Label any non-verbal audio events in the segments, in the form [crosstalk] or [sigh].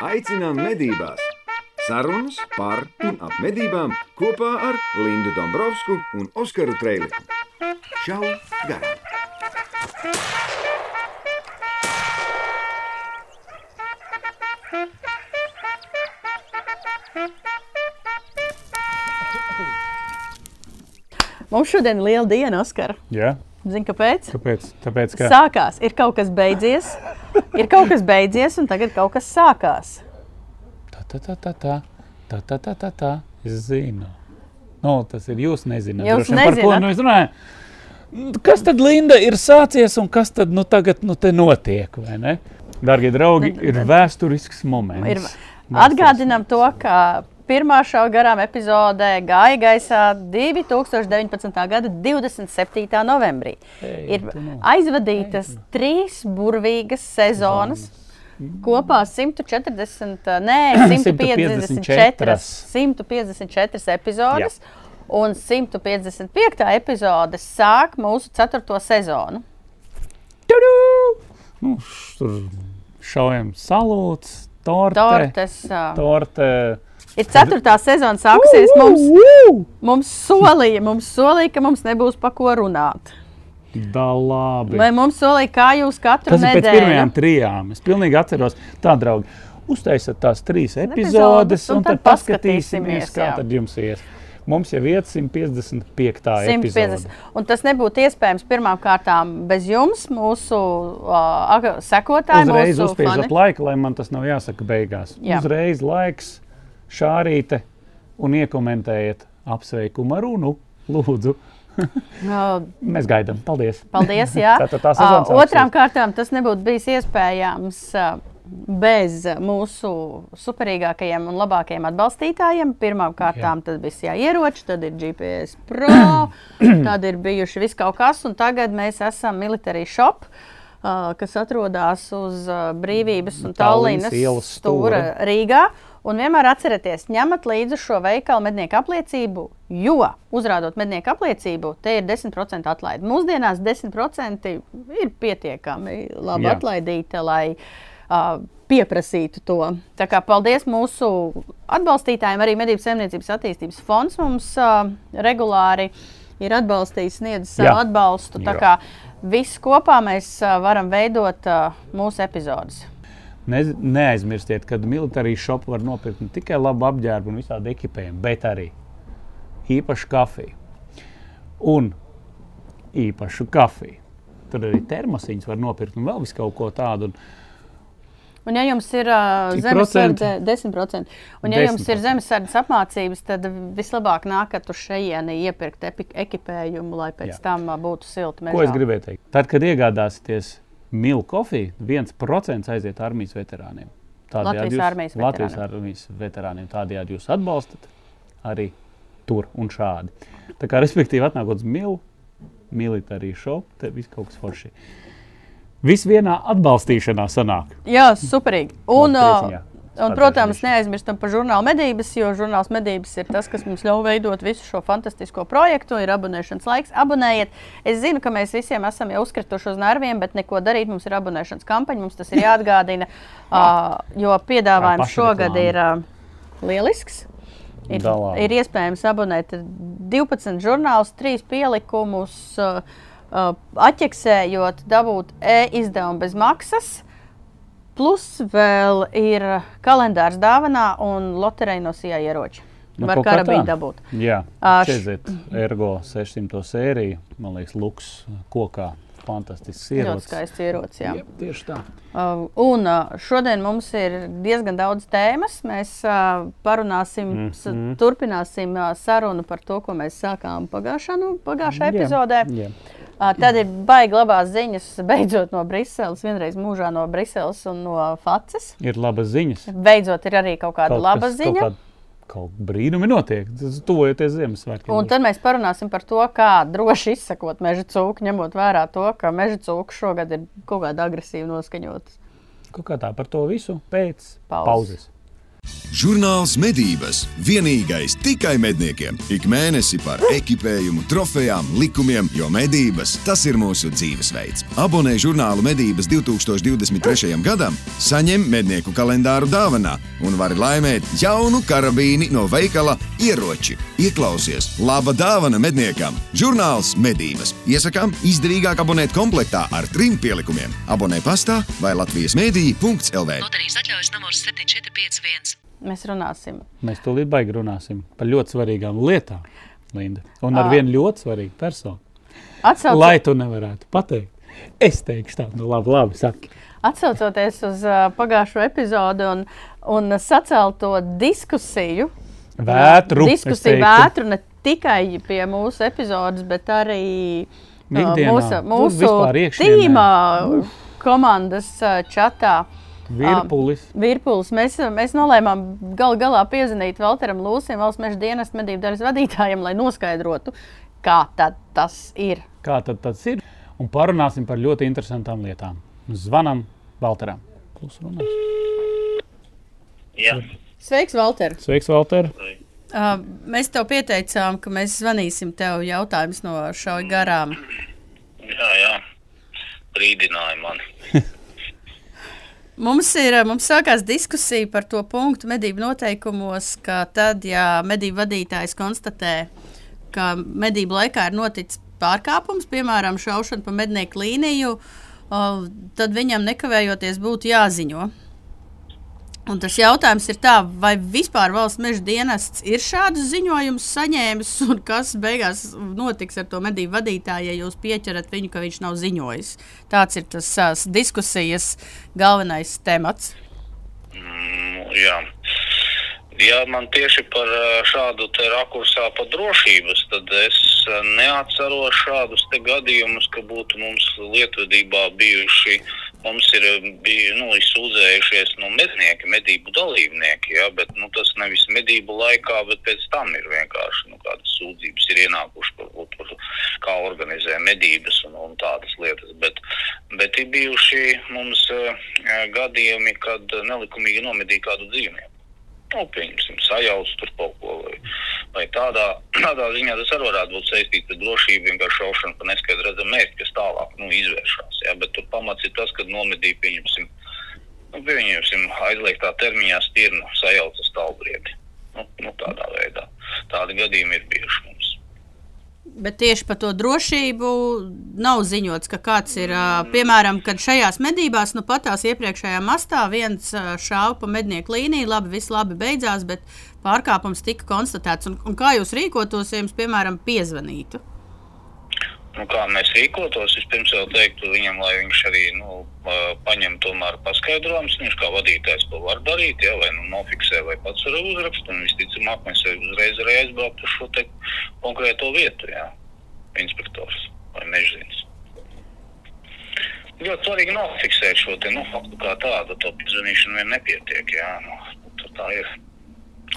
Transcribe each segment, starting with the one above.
aicinām medībās! Sarunas par un ap medībām kopā ar Lindu Dombrovskiju un Oskaru Trēliņu. Čau! Garām! Mums šodien ir liela diena, Oskar. Jā, Zini, kāpēc? kāpēc? Tāpēc, ka Sākās, ir kaut kas beidzies, ir kaut kas beidzies, un tagad kaut kas sākās. tā, tā, tā, tā, tā, tā, tā, tā, tā, tā. Es zinu. Nu, tas ir jūs nezināt. Jūs vien, Par ko nezināt. nu es runāju? Kas tad, Linda, ir sācies un kas tad nu, tagad nu, te notiek? Darbie draugi, Ne- ir vēsturisks moments. Ir, atgādinām to, ka pirmā šā garām epizode gāja gaisā 2019. gada 27. novembrī. Ei, Ir nu. aizvadītas trīs burvīgas sezonas. Kopā 140, nē, [clears throat] 154, 154 epizodes. Un 155. epizode sāk mūsu ceturto sezonu. Tudu! Nu, tur šaujam salūts, torte. Tortes, torte. Ir ceturtā sezona sākusies. Mums, mums, solīja, mums solīja, ka mums nebūs pa ko runāt. Da labi. Vai mums solīja, kā jūs katru Tas ir pēc pirmajām nedēļu trijām. Es pilnīgi atceros, tā draugi. Uztaisiet tās trīs Epizodes, un un tad tad paskatīsimies, paskatīsimies, kā tad jums ies. Mums jau ir 155. 150. epizode. Un tas nebūtu iespējams pirmām kārtām bez jums, mūsu uh, sekotāji. Uzreiz uzspiežat fani. laiku, lai man tas nav jāsaka beigās. Jā. Uzreiz laiks, šārīte un iekomentējiet apsveikumu ar runu. Lūdzu, [laughs] Uh, mēs gaidām. Paldies! Paldies! Jā. [laughs] Sezona Uh, Otrām kārtām tas nebūtu bijis iespējams uh, bez uh, mūsu superīgākajiem un labākajiem atbalstītājiem. Pirmām kārtām tas bija ieroči, tad ir GPS Pro, [clears throat] tad ir bijuši viss kaut kas, un tagad mēs esam Military Shop. Uh, kas atrodas uz uh, Brīvības un Tallinas stūra. Rīgā. Un vienmēr atcerieties, ņemat līdzi šo veikalu mednieku apliecību, jo uzrādot mednieku apliecību, te ir 10% atlaide. Mūsdienās 10% ir pietiekami labi Jā. atlaidīta, lai uh, pieprasītu to. Tā kā paldies mūsu atbalstītājiem, arī Medības saimniecības attīstības fonds mums uh, regulāri ir atbalstījis, sniedz savu Jā. atbalstu. Tā Jā. kā viss kopā mēs uh, varam veidot uh, mūsu epizodes. Ne, neaizmirstiet, ka militārī šopu var nopirkt ne tikai labu apģērbu un visādi ekipējumu, bet arī īpašu kafiju. Un īpašu kafiju. Tur arī termosiņus var nopirkt un vēl visu kaut ko tādu. Un Un, ja jums ir uh, zemesardze, 10%, un ja jums ir 10%. zemesardzes apmācības, tad vislabāk nākat uz šejieni iepirkt epi- ekipējumu, lai pēc Jā. Tam uh, būtu silti. Ko es mežā. gribēju teikt? Tad, kad iegādāsieties milzu kofiju, 1% aiziet armijas veterāniem. Latvijas jūs, armijas Latvijas veterāniem. armijas veterāniem. Tādējādi jūs atbalstat arī tur un šādi. Tā kā, respektīvi, atnākot uz milu, militārī šopu, te viss kaut kas forši. Viss vienā atbalstīšanā sanāk. Jā, superīgi. Un, prieciņā. Un, protams, neaizmirstam par žurnāla medības, jo žurnāls medības ir tas, kas mums ļauj veidot visu šo fantastisko projektu. Ir abonēšanas laiks. Abonējiet. Es zinu, ka mēs visiem esam jau uzkrituši uz nerviem, bet neko darīt. Mums ir abonēšanas kampaņa, mums tas ir jāatgādina. [laughs] uh, jo piedāvājums šogad ir uh, lielisks. Ir, Da labi. ir iespējams abonēt 12 žurnālus, 3 pielikumus, uh, uh, atķeksējot, dabūt e-izdevumu bez maksas. Plus vēl ir kalendārs dāvanā un loterija no sijā ieroči. Nu, Var kā tā. dabūt. Jā, šeit ergo 600 sēriju, man liekas, luks kokā. Fantastisks Ļoti ierocis. skaists ierocis. jā. Jep, tieši tā. Uh, un uh, šodien mums ir diezgan daudz tēmas. Mēs uh, parunāsim, mm. -hmm. turpināsim uh, sarunu par to, ko mēs sākām pagājušā, nu, pagājušā Jā, epizodē. jā. Uh, tad ir baigi labās ziņas, beidzot no Briseles, vienreiz mūžā no Briseles un no Faces. Ir labas ziņas. Beidzot ir arī kaut kāda Kaut laba kas- ziņa. Kaut, kād, kaut brīnumi notiek. Tas tuvojoties Ziemassvētkiem. Un tad mēs parunāsim par to, kā droši izsekot meža cūku, ņemot vērā to, ka meža cūka šogad ir kaut kāda agresīva noskaņota. Kaut kā tā par to visu pēc Pauzes. pauzes. Žurnāls medības vienīgais tikai medniekiem. Ik mēnesi par ekipējumu, trofejām, likumiem, jo medības tas ir mūsu dzīvesveids. Abonē žurnālu medības 2023. gadam, saņem mednieku kalendāru dāvanā un vari laimēt jaunu karabīni no veikala ieroči. Ieklausies, laba dāvana medniekam! Žurnāls medības. Iesakām izdevīgāk abonēt komplektā ar trim pielikumiem. Abonē pastā vai Latvijas mēdī.lv. Loterijas atļaujas numurs 7451. Mēs runāsim. Mēs tūlīt baigi runāsim par ļoti svarīgām lietām, Linda. Un ar Ā. vienu ļoti svarīgu personu. Atsauc... Lai tu nevarētu pateikt, es teikšu tā, nu labi, labi saki. Atcaucoties uz uh, pagājušo epizodi un, un sacelto diskusiju, Vētru. diskusiju vētru ne tikai pie mūsu epizodes, bet arī uh, mūsu, mūsu tīma komandas uh, čatā. Virpulis. Virpulis. Mēs, mēs nolēmām gal galā piezvanīt Valteram Lūsim, valsts meža dienas medību daļas vadītājiem, lai noskaidrotu, kā tad tas ir. Kā tad tas ir? Un parunāsim par ļoti interesantām lietām. Zvanam Valteram. Plus runās. Jā, Sveiks, Valter! Sveiks, Valter! Uh, mēs tev pieteicām, ka mēs zvanīsim tev jautājumus no šauja garām. jā, jā. brīdināja mani. [laughs] Mums ir uh, mums sākās diskusija par to punktu medību noteikumos, ka tad, ja medību vadītājs konstatē, ka medību laikā ir noticis pārkāpums, piemēram, šaušana pa mednieku līniju, tad viņam nekavējoties būtu jāziņo. Un tas jautājums ir, tā, vai vispār valsts meža dienests ir šādus ziņojumus saņēmis, un kas beigās notiks ar to medību vadītāju, ja jūs pieķerat viņu, ka viņš nav ziņojis. Tāds ir tas uh, diskusijas galvenais temats. Mm, jā. Ja man tieši par šādu te rakursā par drošības, tad es neatceros šādus te gadījumus, ka būtu mums lietvedībā bijuši, mums ir biju, nu, izsūdzējušies nu, mednieki, medību dalībnieki, ja, bet nu, tas nevis medību laikā, bet pēc tam ir vienkārši nu, kādas sūdzības ir ienākušas, varbūt par kā organizē medības un, un tādas lietas, bet, bet ir bijuši mums ā, gadījumi, kad nelikumīgi nomedīja kādu dzīvnieku nu, pieņemsim, sajauc tur kaut ko. Vai, vai tādā, [clears throat] tādā ziņā tas arī varētu būt saistīts ar drošību, vienkārši šaušanu pa neskaidru redzamu mērķi, kas tālāk nu, izvēršas. Ja? Bet tur pamats ir tas, ka nomedīja, pieņemsim, nu, pieņemsim aizliegtā termiņā stirnu sajaucas talbrieti. Nu, nu, tādā veidā. Tādi gadījumi ir mums. Bet tieši par to drošību nav ziņots, ka kāds ir, piemēram, kad šajās medībās, nu pat tās iepriekšējā mastā viens šāva pa mednieku līniju, labi, viss labi beidzās, bet pārkāpums tika konstatēts. Un, un kā jūs rīkotos, ja jums, piemēram, piezvanītu? Nu, kā mēs rīkotos, vispirms jau teiktu viņam, lai viņš arī nu, paņem tomēr paskaidrojumus. Viņš kā vadītājs to var darīt, ja, vai nu nofiksē, vai pats var uzrakstīt. Un visticamāk, mēs uzreiz arī aizbrauktu uz šo te konkrēto vietu, ja, inspektors vai mežģīns. Ļoti svarīgi nofiksēt šo te, nu, faktu kā tādu. To piezvanīšanu vien nepietiek. Jā, nu, tā, ir.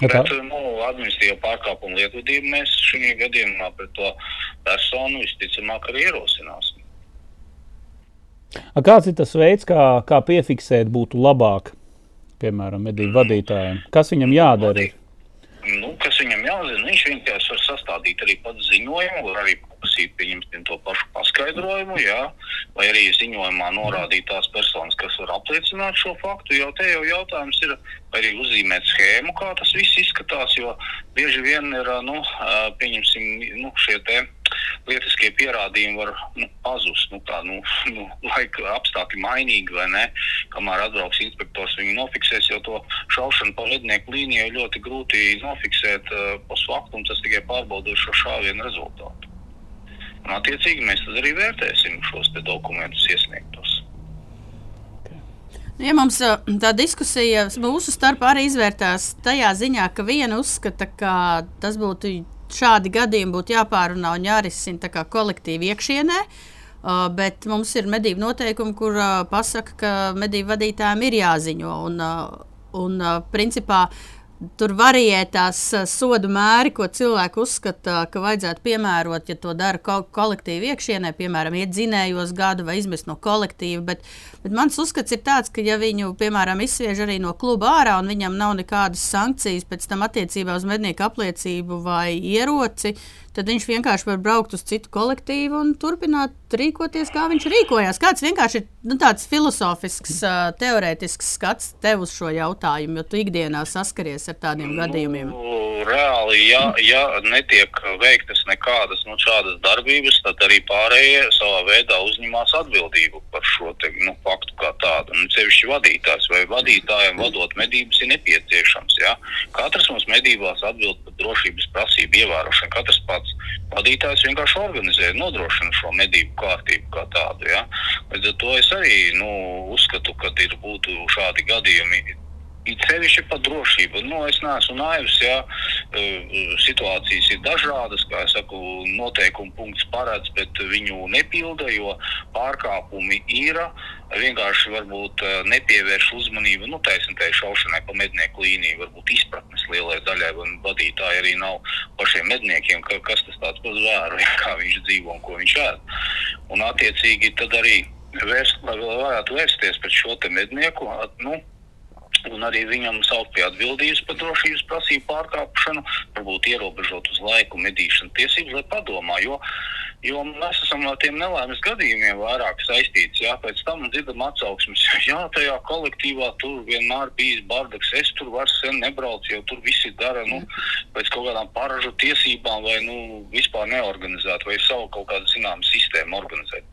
Tā. Bet, nu, administratīvo pārkāpumu lietvedību mēs šajā gadījumā pret to personu visticamāk arī ierosināsim. A, Kāds ir tas veids, kā, kā piefiksēt būtu labāk, piemēram, medību vadītājiem? Kas viņam jādara? ir? Nu, kas viņam jāzina, viņš vienkārši var sastādīt arī pats ziņojumu, var arī paprasīt pieņemsim to pašu paskaidrojumu, jā, vai arī ziņojumā norādīt tās personas, kas var apliecināt šo faktu. Jau te jau jautājums ir, vai arī uzzīmēt schēmu, kā tas viss izskatās, jo bieži vien ir, nu, pieņemsim, nu, šie te lietiskie pierādījumi var nu, pazust. Nu, tā, nu, [laughs] nu, laika apstākļi mainīgi vai ne. Kamēr atbrauks inspektors, viņi nofiksēs jau to šaušanu pa mednieku līniju. Ļoti grūti nofiksēt uh, posfaktu, un tas tikai pārbaudot šo šāvienu rezultātu. Un, attiecīgi mēs arī vērtēsim šos dokumentus iesniegtos. Ja mums ā, tā diskusija mūsu starpā arī izvērtās tajā ziņā, ka viena uzskata, ka tas būtu šādi gadījumi būtu jāpārunā un jārisina kolektīvi iekšienē. Uh, bet mums ir medību noteikumi, kur uh, pasaka, ka medību vadītājiem ir jāziņo. Un, uh, un uh, principā tur varijē tās uh, sodu mēri, ko cilvēki uzskata, ka vajadzētu piemērot, ja to dara ko kolektīvi iekšienē, piemēram, iet dzinējos gadu vai izmest no kolektīva. Bet, bet mans uzskats ir tāds, ka ja viņu, piemēram, izsviež arī no kluba ārā un viņam nav nekādas sankcijas pēc tam attiecībā uz mednieku apliecību vai ieroci, tad viņš vienkārši var braukt uz citu kolektīvu un turpināt rīkoties, kā viņš rīkojās. Kāds vienkārši ir nu, tāds filozofisks, teorētisks skats tev uz šo jautājumu, jo tu ikdienā saskaries ar tādiem gadījumiem? Nu, reāli, ja, ja netiek veiktas nekādas nu, šādas darbības, tad arī pārējie savā veidā uzņemās atbildību par šo te, nu, faktu kā tādu. Un sevišķi vadītājs vai vadītājiem vadot medības ir nepieciešams. Ja? Katrs mums medībās atbild par drošības prasību ievērošanu. Katrs pats vadītājs vienkārši organizē, nodrošina šo medību kārtību kā tādu. Ja? Līdz ar to es arī nu, uzskatu, ka ir būtu šādi gadījumi It sevišķi par drošību. Nu, es neesmu naivs, ja situācijas ir dažādas, kā jau saku, noteikuma punkts paredz, bet viņu nepilda, jo pārkāpumi ir. Vienkārši varbūt nepievērš uzmanību nu, taisnībai šaušanai pa mednieku līniju. Varbūt izpratnes lielai daļai vadītāji arī nav pašiem medniekiem, ka, kas tas tāds par zvēru, kā viņš dzīvo un ko viņš ēd. Un attiecīgi tad arī vērst, lai varētu vērsties pret šo mednieku. Nu, un arī viņam saukt pie atbildības par drošības prasību pārkāpšanu, varbūt ierobežot uz laiku medīšanas tiesības, lai padomā. Jo, jo mēs esam ar tiem nelaimes gadījumiem vairāk saistīti. Jā, pēc tam dzirdam atsauksmes, [laughs] jā, tajā kolektīvā tur vienmēr bijis bardaks, es tur vairs sen nebraucu, jo tur visi dara nu, pēc kaut kādām paražu tiesībām vai nu, vispār neorganizēt, vai savu kaut kādu zināmu sistēmu organizēt.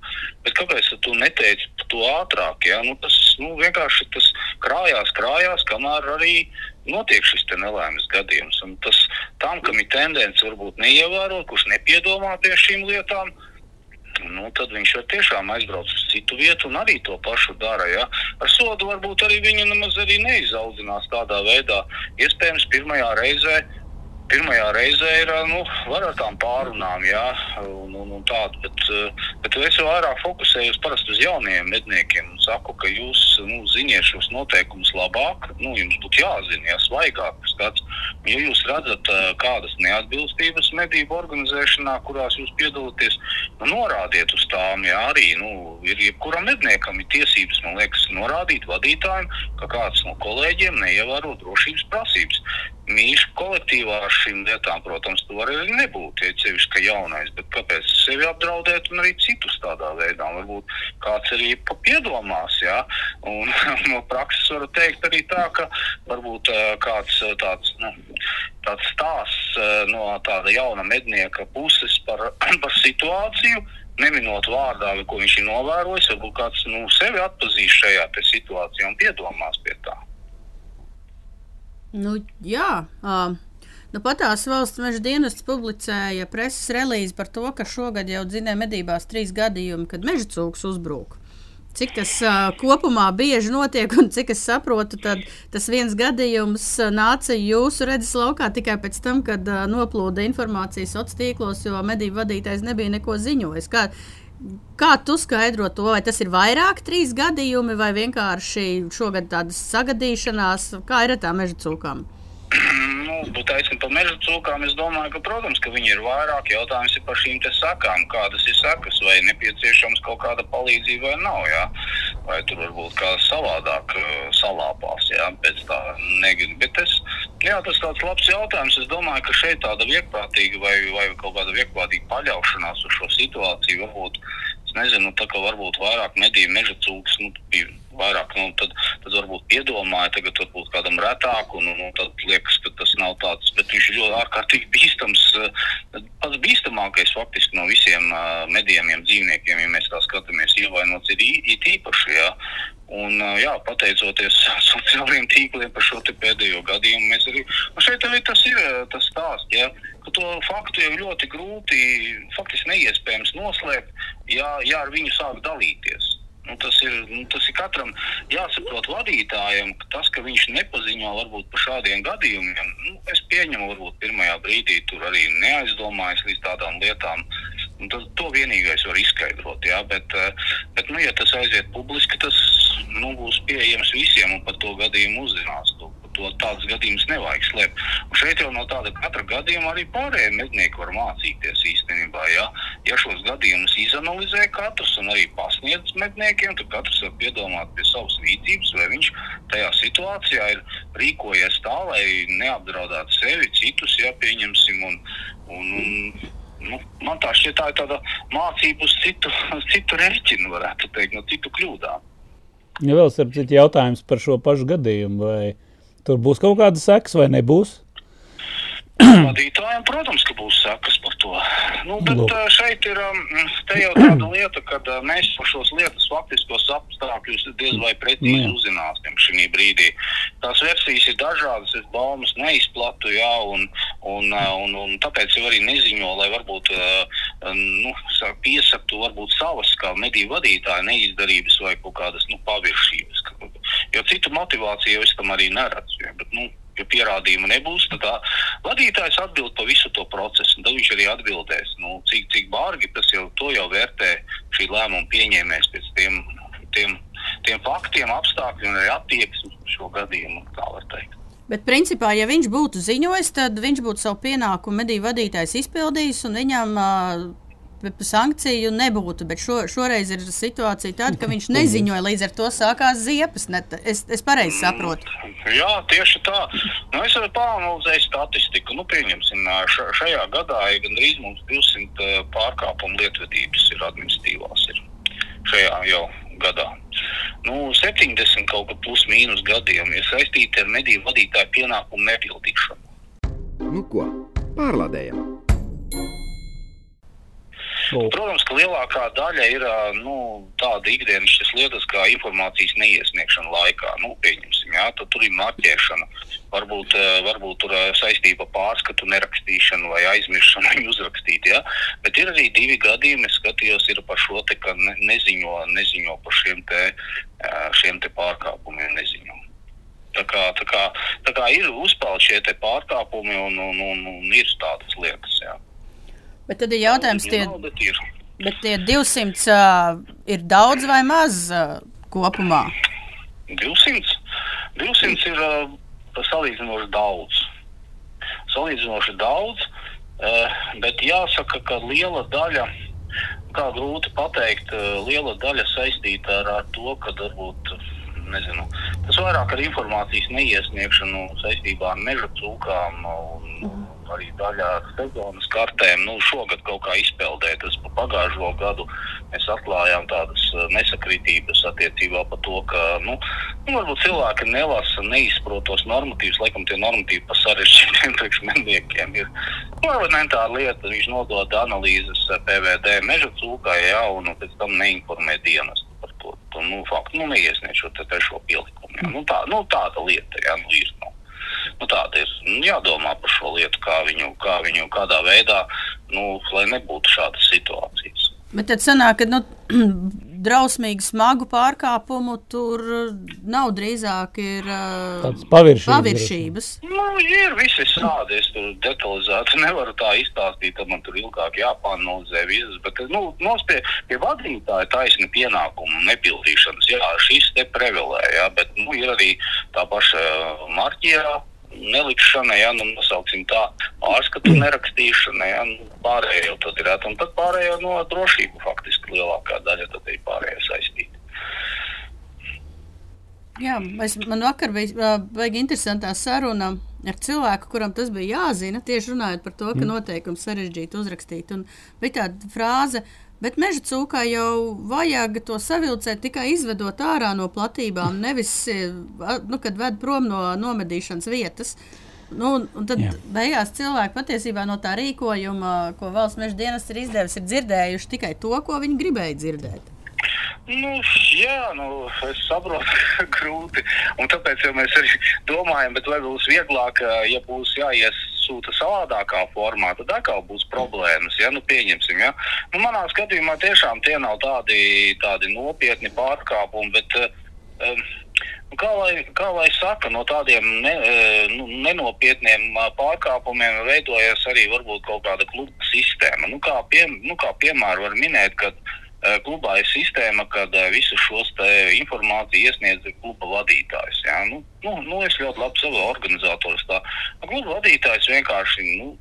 Bet kāpēc tu neteici to ātrāk? Jā? Nu, tas nu, vienkārši tas krājās, krājās, kamēr arī notiek šis nelaimes gadījums. Un tas tam, kam ir tendence varbūt neievērot, kurš nepiedomā pie šīm lietām, nu, tad viņš var tiešām aizbraukt uz citu vietu un arī to pašu dara. Ja? Ar sodu varbūt arī viņa nemaz arī neizaudzinās tādā veidā. Iespējams, pirmajā reizē pirmajā reizē ir nu, ar tām pārunām, jā, un, un, un tādu, bet, bet es vairāk fokusējos parasti uz jauniem medniekiem saku, ka jūs nu, ziniet šos noteikumus labāk, nu, jums būtu jāzina, ja svaigāk skats. Ja jūs redzat kādas neatbilstības medību organizēšanā, kurās jūs piedalāties, nu, norādiet uz tām, jā, arī, nu, ir jebkuram medniekam ir tiesības, man liekas, norādīt vadītājiem, ka kāds no kolēģiem neievēro drošības prasības mīšu kolektīvā ar šīm lietām, protams, tu vari arī nebūt iecevišķi, ka jaunais, bet kāpēc sevi apdraudēt un arī citus tādā veidā? Varbūt kāds arī piedomās, jā, un [laughs] no prakses varu teikt arī tā, ka varbūt kāds tāds, nu, tāds stāsts no tāda jauna mednieka puses par, [clears throat] par situāciju, neminot vārdā, ko viņš ir novērojis, varbūt kāds nu, sevi atpazīst šajā situācijā un piedomās pie tā. Nu, jā. Uh. Nu, Patās valsts meža dienests publicēja preses relīzi par to, ka šogad jau dzinēja medībās trīs gadījumi, kad meža cūks uzbruka. Cik tas uh, kopumā bieži notiek, un cik es saprotu, tad tas viens gadījums uh, nāca jūsu redzes laukā tikai pēc tam, kad uh, noplūda informācija sociālos tīklos, jo medību vadītājs nebija neko ziņojis. Kā, Kā tu skaidro to? Vai tas ir vairāk trīs gadījumi, vai vienkārši šogad tādas sagadīšanās, kā ir ar tām meža cūkām? [clears throat] Nu, taisnība par meža cūkām. Es domāju, ka, protams, ka viņi ir vairāk. Jautājums ir par šīm sakām, kādas ir sakas, vai nepieciešams kaut kāda palīdzība vai nav. Jā? Vai tur varbūt kā savādāk uh, salāpās, jā, pēc tā negribu. Bet es, jā, tas tāds labs jautājums. Es domāju, ka šeit tāda viegprātīga vai, vai kaut kāda viegprātīga paļaušanās uz šo situāciju varbūt Es nezinu, tā kā varbūt vairāk medību meža cūks, nu, bija vairāk, nu, tad, tad varbūt piedomāja, tagad varbūt kādam retāk, un, un, un tad liekas, ka tas nav tāds, bet viņš ir ļoti ārkārtīgi bīstams, eh, pats bīstamākais faktiski no visiem uh, medījumiem dzīvniekiem, ja mēs tā skatāmies, ievainots ir it īpaši, jā. Un, eh, jā, pateicoties [laughs] sociālajiem tīkliem par šo pēdējo gadījumu, mēs arī šeit arī tas ir tas stāsts. Ja, ka to faktu jau ļoti grūti, faktiski neiespējams noslēpt, ja, ja ar viņu sāk dalīties. Nu, tas, ir, nu, tas ir katram jāsaprot vadītājam, ka tas, ka viņš nepaziņo varbūt par šādiem gadījumiem, nu, es pieņemu, varbūt pirmajā brīdī tur arī neaizdomājas līdz tādām lietām. Tas, to vienīgais var izskaidrot, jā, bet, bet nu, ja tas aiziet publiski, tas nu, būs pieejams visiem un par to gadījumu uzzinās. To, to to tādus gadījumus nevajag slēpt. Un šeit jau no tāda katra gadījuma arī pārējie mednieki var mācīties īstenībā. Ja, ja šos gadījumus izanalizē katrs un arī pasniedz medniekiem, tad katrs var piedomāt pie savas rīcības, vai viņš tajā situācijā ir rīkojies tā, lai neapdraudētu sevi, citus, ja pieņemsim. Un, un, un, Nu, man tā šķiet, tā ir tāda mācība uz citu, [laughs] citu rēķinu, varētu teikt, no citu kļūdām. Ja vēl ir cits jautājums par šo pašu gadījumu, vai tur būs kaut kāda seks vai nebūs? [clears throat] Vadītājiem, protams, ka būs sekas par to. Nu, bet Lūk. Lūk. šeit ir jau tāda [clears throat] lieta, ka mēs par šos lietas faktiskos apstākļus diez vai precīzi Nu jā. uzzināsim šī brīdī. Tās versijas ir dažādas, es baumas neizplatu, jā, un, un, un, un tāpēc jau arī neziņo, lai varbūt nu, sa- piesaktu varbūt savas kā mediju vadītāja neizdarības vai kaut kādas nu, paviršības. Jo citu motivāciju es tam arī neredzu. Ja, bet, nu, ja pierādījumu nebūs, tad tā vadītājs atbild par visu to procesu. Tad viņš arī atbildēs, nu, cik, cik bārgi tas jau, jau vērtē šī lēmuma pieņēmējs pēc tiem, tiem, tiem faktiem, apstākļiem un attieksmi šo gadījumu. Bet, principā, ja viņš būtu ziņojis, tad viņš būtu savu pienākumu mediju vadītājs izpildījis, un viņam uh, sankciju nebūtu. Bet šo, šoreiz ir situācija tāda, ka viņš neziņoja, līdz ar to sākās ziepes. Ne, es, es pareizi saprotu. Jā, tieši tā. Nu, es arī pāranalizēju statistiku. Nu, pieņemsim, ša, šajā gadā ir gandrīz mums 200 eh, pārkāpumu lietvedības ir administratīvās. Ir šajā jau gadā. Nu, 70 kaut kā plus mīnus gadiem ir saistīti ar mediju vadītāju pienākumu nepildīšanu. Nu ko, pārlādējam! Protams, ka lielākā daļa ir nu, tāda ikdienas lietas, kā informācijas neiesniegšana laikā. Nu, pieņemsim, jā, tur ir marķēšana, varbūt, varbūt tur saistība ar pārskatu nerakstīšanu vai aizmiršanu [laughs] viņu uzrakstīt. Jā. Bet ir arī divi gadījumi, es skatījos, ir par šo te, ka ne, neziņo, neziņo par šiem te, šiem te pārkāpumiem. Neziņo. Tā kā, tā kā, tā kā ir uzpeld šie pārkāpumi un, un, un, un ir tādas lietas. Jā. Bet tad ir jautājums, tie, ir. bet tie 200 uh, ir daudz vai maz uh, kopumā? 200. 200 ir uh, salīdzinoši daudz. Salīdzinoši daudz, uh, bet jāsaka, ka liela daļa, kā grūti pateikt, uh, liela daļa saistīta ar, ar to, ka varbūt. Nezinu, tas vairāk ar informācijas neiesniegšanu saistībā ar meža cūkām un arī daļā sezonas kartēm. Nu, šogad kaut kā izpeldēt. Tas pa pagājušo gadu mēs atklājām tādas eh, nesakritības attiecībā par to, ka nu, nu, varbūt cilvēki nelasa, neizprot tos normatīvus. Laikam tie normatīvi par sarežģītiem [laughs] priekšmetniekiem ir. Nu, elementāra lieta, viņš nodod analīzes eh, PVD meža cūkai, jā, un pēc tam neinformē dienestu par to. to nu, faktu, nu, neiesniedz šo trešo pielikumu. Jā. Nu, tā, nu, tāda lieta, jā, nu, ir. Nu. Tāda ir nu, jādomā par šo lietu, kā viņu, kā viņu kādā veidā, nu, lai nebūtu šādas situācijas. Bet tad sanāk, ka nu, [clears throat] drausmīgi smagu pārkāpumu tur nav drīzāk ir uh, paviršības. paviršības. Nu, ir visi šādi. Es tur detalizēti [laughs] nevaru tā izstāstīt, tad man tur ilgāk jāpāanalizē visas. Bet nu, mums pie, pie vadītāja taisni pienākumu nepildīšanas. Jā, šis te prevelē, jā, bet nu, ir arī tā paša marķierā. Nelikšana, ja nu nosauksim tā, pārskatu nerakstīšana, ja nu, pārējo tad ir un tad pārējo no drošību faktiski lielākā daļa tad ir pārējo saistīta. Jā, es, man vakar bija baigi interesantā saruna ar cilvēku, kuram tas bija jāzina. Tieši runājot par to, ka noteikums sarežģīti uzrakstīt. Un bija tāda frāze, bet meža cūkā jau vajag to savilcēt tikai izvedot ārā no platībām, nevis, a- nu, kad ved prom no nomedīšanas vietas. Nu, un- tad Jā. beigās cilvēki patiesībā no tā rīkojuma, ko valsts meža dienas ir izdevis, ir dzirdējuši tikai to, ko viņi gribēja dzirdēt. Nu, jā, nu, es saprotu, [laughs] grūti. Un tāpēc mēs arī domājam, vai būs vieglāk, ja būs jāiesūta savādākā formā, tad atkal būs problēmas. Ja? Nu, pieņemsim, ja? nu, manā skatījumā tiešām tie nav tādi, tādi nopietni pārkāpumi, bet um, kā, lai, kā lai saka, no tādiem ne, nu, nenopietniem pārkāpumiem veidojas arī varbūt kaut kāda kluba sistēma. Nu, kā, pie, nu, kā piemēru var minēt, ka eh, klubā ir sistēma, kad eh, visu te informāciju iesniedz kluba vadītājs. Jā. Nu, nu, nu, es ļoti labi saprotu organizatorus. Tā kluba vadītājs vienkārši nu,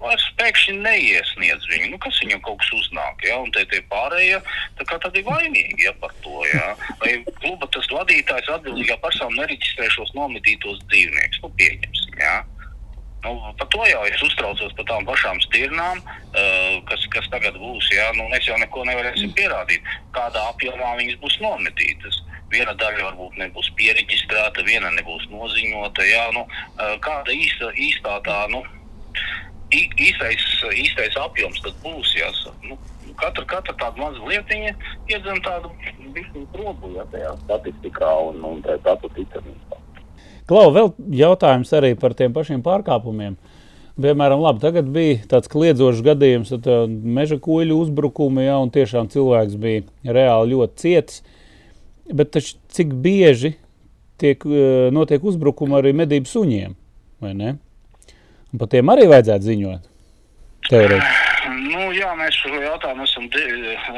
vairs pēkšņi neiesniedz viņu. Nu, kas viņam kaut kas uznāk, ja? un tie, tie pārējie tad ir vainīgi ja, par to. Ja? Vai kluba tas vadītājs atbildīgā persona nereģistrē šos nometītos dzīvniekus? Nu, pieņemsim, ja? Nu, par to jau es uztraucos par tām pašām stirnām, uh, kas, kas tagad būs. Ja? Nu, mēs jau neko nevarēsim pierādīt, kādā apjomā viņas būs nometītas. Viena daļa varbūt nebūs pieregistrēta, viena nebūs noziņota. Jā, nu, uh, kāda īsta, īstā tā nu, īstais, īstais apjoms tad būs. Jāsaka. Nu, katra, katra tāda maza lietiņa iedzem tādu probu ja, tajā statistikā un, un tā tādu ticamībā. Klau, vēl jautājums arī par tiem pašiem pārkāpumiem. Piemēram, labi, tagad bija tāds kliedzošs gadījums, kad uh, meža kuģu uzbrukumi, ja, un tiešām cilvēks bija reāli ļoti ciets. Bet taču, cik bieži tiek, uh, notiek uzbrukumi arī medību suņiem? vai ne? Un par tiem arī vajadzētu ziņot. Teorētiski. Nu, jā, mēs šo jautājumu esam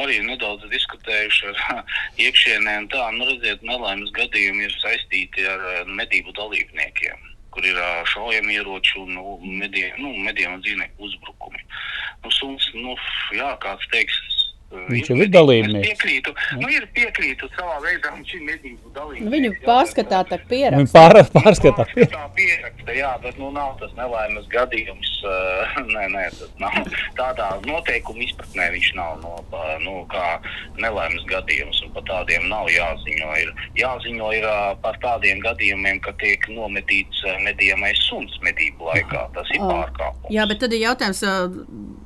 arī nedaudz diskutējuši ar iekšienē. Tā, nu, redziet, nelaimes gadījumi ir saistīti ar eh, medību dalībniekiem, kur ir ā, šaujamieroči un nu, nu, mediem un dzīvnieku uzbrukumi. Nu, suns, nu, jā, kāds teiks, Viņš jau ir dalībnieks. Piekrītu, nu, ir piekrītu savā veidā šim medību dalībniekiem. Viņu pārskatā tā Viņa pieraksta. pār, pārskatā. Tā pieraksta, jā, bet nu, nav tas nelaimes gadījums. [laughs] Nē, nē, tas nav. Tādā noteikuma izpratnē viņš nav no, nu, kā nelaimes gadījums. un Par tādiem nav jāziņo. Ir jāziņo ir, par tādiem gadījumiem, ka tiek nometīts ā, medījamais suns medību laikā. Tas ir pārkāpums. Jā, bet tad ir jautājums,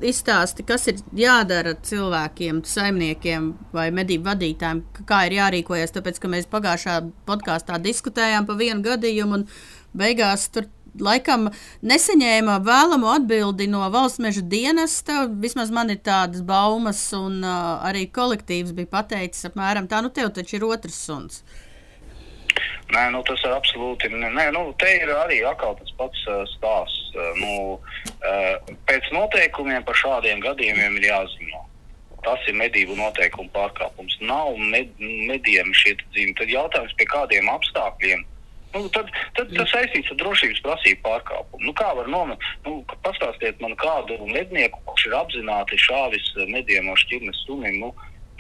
izstāsti, kas ir jādara cilvēkiem, saimniekiem vai medību vadītājiem, kā ir jārīkojas. Tāpēc, ka mēs pagājušā podkāstā diskutējām par vienu gadījumu, un beigās tur laikam nesaņēma vēlamo atbildi no valsts meža dienesta. Vismaz man ir tādas baumas, un uh, arī kolektīvs bija pateicis apmēram tā, nu tev taču ir otrs suns. Nē, nu, tas ir absolūti. Nē, nu, te ir arī atkal tas pats uh, stāsts. Uh, nu, uh, pēc noteikumiem par šādiem gadījumiem ir jāziņo. Tas ir medību noteikumu pārkāpums. Nav med, medījumi šie dzīvi. Tad jautājums, pie kādiem apstākļiem. Nu, tad, tad tas saistīts ar drošības prasību pārkāpumu. Nu, kā var nomet? Nu, pastāstiet man kādu mednieku, kurš ir apzināti šāvis medījiem no šķirnes sunim. Nu,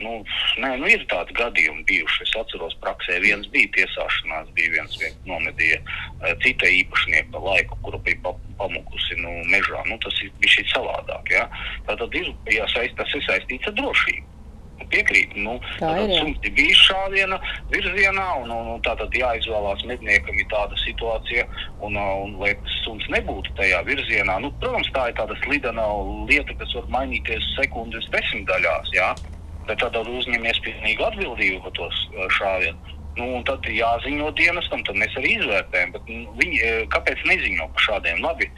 Nu, nē, nu ir tādi gadījumi bijuši. Es atceros, praksē viens bija tiesāšanās, bija viens, viens nomedīja eh, cita īpašnieka laiku, kura bija pa, pamukusi nu, mežā. Nu, tas ir bijis savādāk. Ja? Tātad ir, jāsaist, tas ir saistīts ar drošību. Piekrīt, nu, Tā ir, ir bijis šādiena virzienā, un, un, un tā tad jāizvēlās medniekam ir tāda situācija, un, un lai tas suns nebūtu tajā virzienā. Nu, protams, tā ir tāda slidena lieta, kas var mainīties sekundes desmitdaļās, jā, bet tad uzņemies pilnīgu atbildību par uh, šāvienu. Nu, tad ir jāziņo dienestam, tad mēs arī izvērtējam, bet nu, viņi, eh, kāpēc neziņo par šādiem? Labi,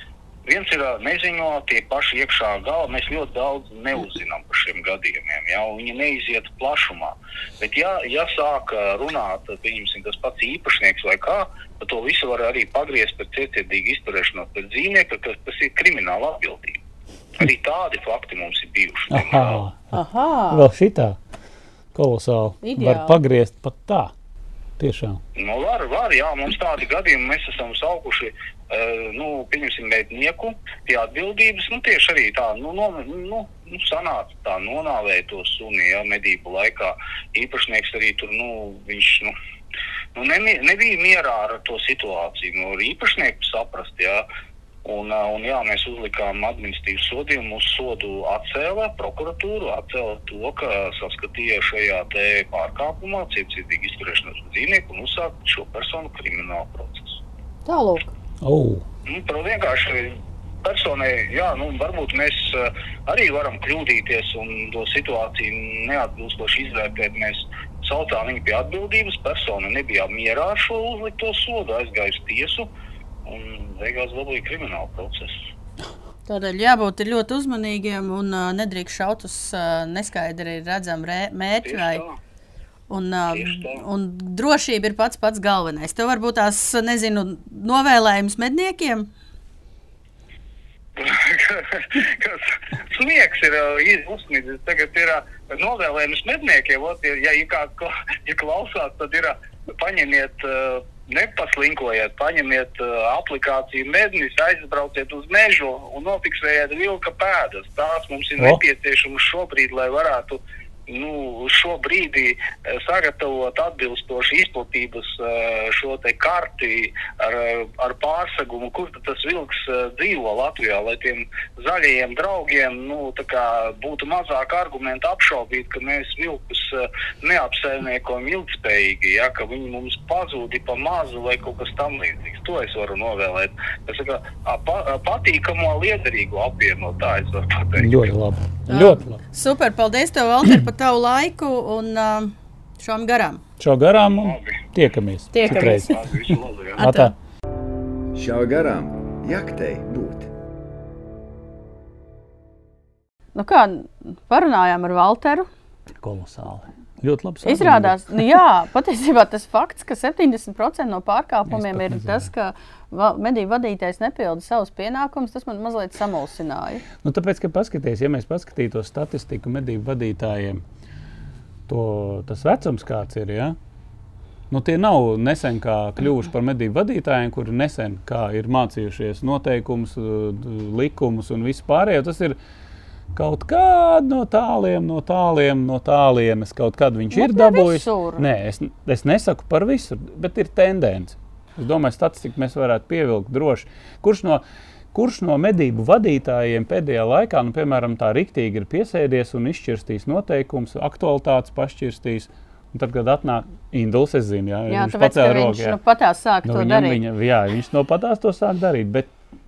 Viens ir ā, neziņo, tie paši iekšā galā. Mēs ļoti daudz neuzzinām par šiem gadījumiem. Ja, viņi neiziet plašumā. Bet, ja, ja sāk ā, runāt, tas pats īpašnieks vai kā, tad to visu var arī pagriezt par cietietīgu izturēšanos pret dzīvnieku, kas tas ir krimināla atbildība. Arī tādi fakti mums ir bijuši. Aha, Aha! vēl šitā kolosāli. Ideāli. Var pagriezt pat tā. Tiešām. Nu, var, var, jā, mums tādi gadījumi mēs esam saukuši, uh, nu, pieņemsim, mednieku pie atbildības, nu, tieši arī tā, nu, no, nu, nu sanāca tā, nonāvēja to suni, jā, medību laikā. Īpašnieks arī tur, nu, viņš, nu, nu nebija mierā ar to situāciju, nu, ar īpašnieku saprast, jā. Un, un jā, mēs uzlikām administratīvu sodījumu, mūsu sodu atcēla prokuratūru, atcēla to, ka saskatīja šajā pārkāpumā cietsirdīgi izturēšanos pret dzīvnieku un uzsākt šo personu kriminālu procesu. Tālāk. Oh. Nu, par vienkārši personai, jā, nu, varbūt mēs uh, arī varam kļūdīties un to situāciju neatbilstoši izvērtēt. Mēs saucām viņu pie atbildības, persona nebija mierā ar šo uzlikto sodu, aizgāja uz tiesu un beigās dabūja kriminālu procesu. Tādēļ jābūt ļoti uzmanīgiem un uh, nedrīkst šaut uz uh, neskaidri redzamu. Tieši Vai, un, uh, un drošība ir pats pats galvenais. Tev varbūt tās, nezinu, novēlējums medniekiem. [laughs] kas sniegs ir uzsnīdis. Tagad ir novēlējums medniekiem, ot, ja, ja kla, ja klausās, tad ir paņemiet. Uh, Nepaslinkojiet, paņemiet uh, aplikāciju mednis, aizbrauciet uz mežu un nofiksējiet vilka pēdas. Tās mums ir O. nepieciešamas šobrīd, lai varētu nu, šo brīdi eh, sagatavot atbilstoši izplatības eh, šo te karti ar, ar pārsegumu, kur tad tas vilks eh, dzīvo Latvijā, lai tiem zaļajiem draugiem nu, būtu mazāk argumentu apšaubīt, ka mēs vilkus neapsaimniekojam ilgspējīgi, ja, ka viņi mums pazūdi pa mazu vai kaut kas tam līdzīgs. To es varu novēlēt. Tas ir pa, patīkamo liederīgu apvienu, tā es varu pateikt. Ļoti labi. Ļoti labi. Super, paldies tev, Valter, par tavu laiku un uh, šām garām. Šo garām tiekamies. Tiekamies. Atā. Šā garām jaktei būt. Nu kā, parunājām ar Valteru. Kolosāli. Ļoti labi. Izrādās, nu, jā, patiesībā tas fakts, ka 70% no pārkāpumiem ir pat tas, ka mediju vadītājs nepilda savus pienākumus, tas man mazliet samulsināja. Nu, tāpēc, ka paskaties, ja mēs paskatītos statistiku medību vadītājiem, to, tas vecums kāds ir. Ja? Nu, tie nav nesen kā kļuvuši par medību vadītājiem, kuri nesen kā ir mācījušies noteikumus, d- likumus un visu pārējo. Tas ir kaut kādā no tāliem, no tāliem, no tālienes. Kaut kad viņš Bet ir ne dabūjis. visur. Nē, es, es nesaku par visur, bet ir tendence. Es domāju, statistiku mēs varētu pievilkt droši. Kurš no, kurš no medību vadītājiem pēdējā laikā, nu, piemēram, tā riktīgi ir piesēdies un izšķirstījis noteikumus, aktualitātes pašķirstījis? Un tad, kad atnāk Induls, es zinu, jā, Jā, viņš tāpēc, ka pacēla viņš roku. jā. nu, patās sāk Nu, to viņam, darīt. viņa, jā, viņš no patās to sāk darīt. Bet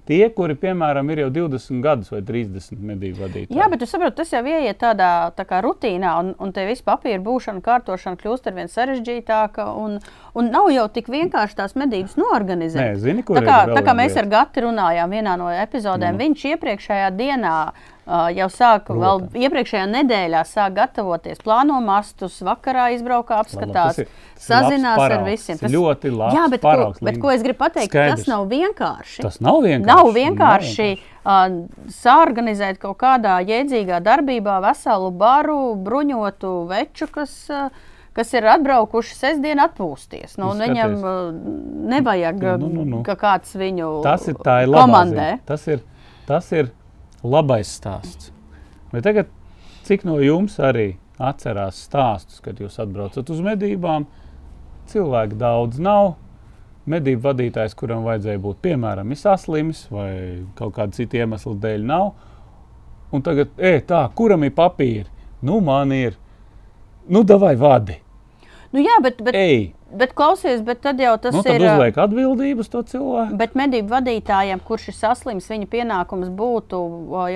tie, kuri, piemēram, ir jau 20 gadus vai 30 medību vadītāji, Jā, bet jūs saprotat, tas jau ieiet tādā tā kā rutīnā, un, un te viss papīra būšana, kārtošana kļūst ar vien sarežģītāka. Un, un nav jau tik vienkārši tās medības noorganizēt. Nē, zini, tā kā, tā kā mēs ar Gati runājām vienā no epizodēm, mm. viņš iepriekšējā dienā uh, jau sāka, vēl Protams. iepriekšējā nedēļā sāk gatavoties, plāno mastus, vakarā izbraukā, apskatās, tas ir- tas ir labs sazinās ar visiem. tas ir ļoti labs Jā, bet, ko, paraugs, bet Linda. ko es gribu pateikt, Skaidrs. tas nav vienkārši. tas nav vienkārši. Nav vienkārši uh, sāorganizēt kaut kādā jēdzīgā darbībā veselu baru, bruņotu veču, kas, uh, kas ir atbraukuši sestdien atpūsties. Nu, viņam nevajag, Nu, nu, nu, nu. ka kāds viņu Tas ir tā ir komandē. ziņa. Tas ir, tas ir labais stāsts. Bet tagad, cik no jums arī atcerās stāstus, kad jūs atbraucat uz medībām, cilvēku daudz nav. Medību vadītājs, kuram vajadzēja būt, piemēram, ir saslims vai kaut kāda cita iemesla dēļ, nav. Un tagad, e, tā, kuram ir papīri? Nu, man ir. Nu, davai vadi. Nu, jā, bet, bet, Ej, bet klausies, bet tad jau tas nu, tad ir. uh, uzliek atbildību uz to cilvēku. Bet medību vadītājiem, kurš ir saslims, viņa pienākums būtu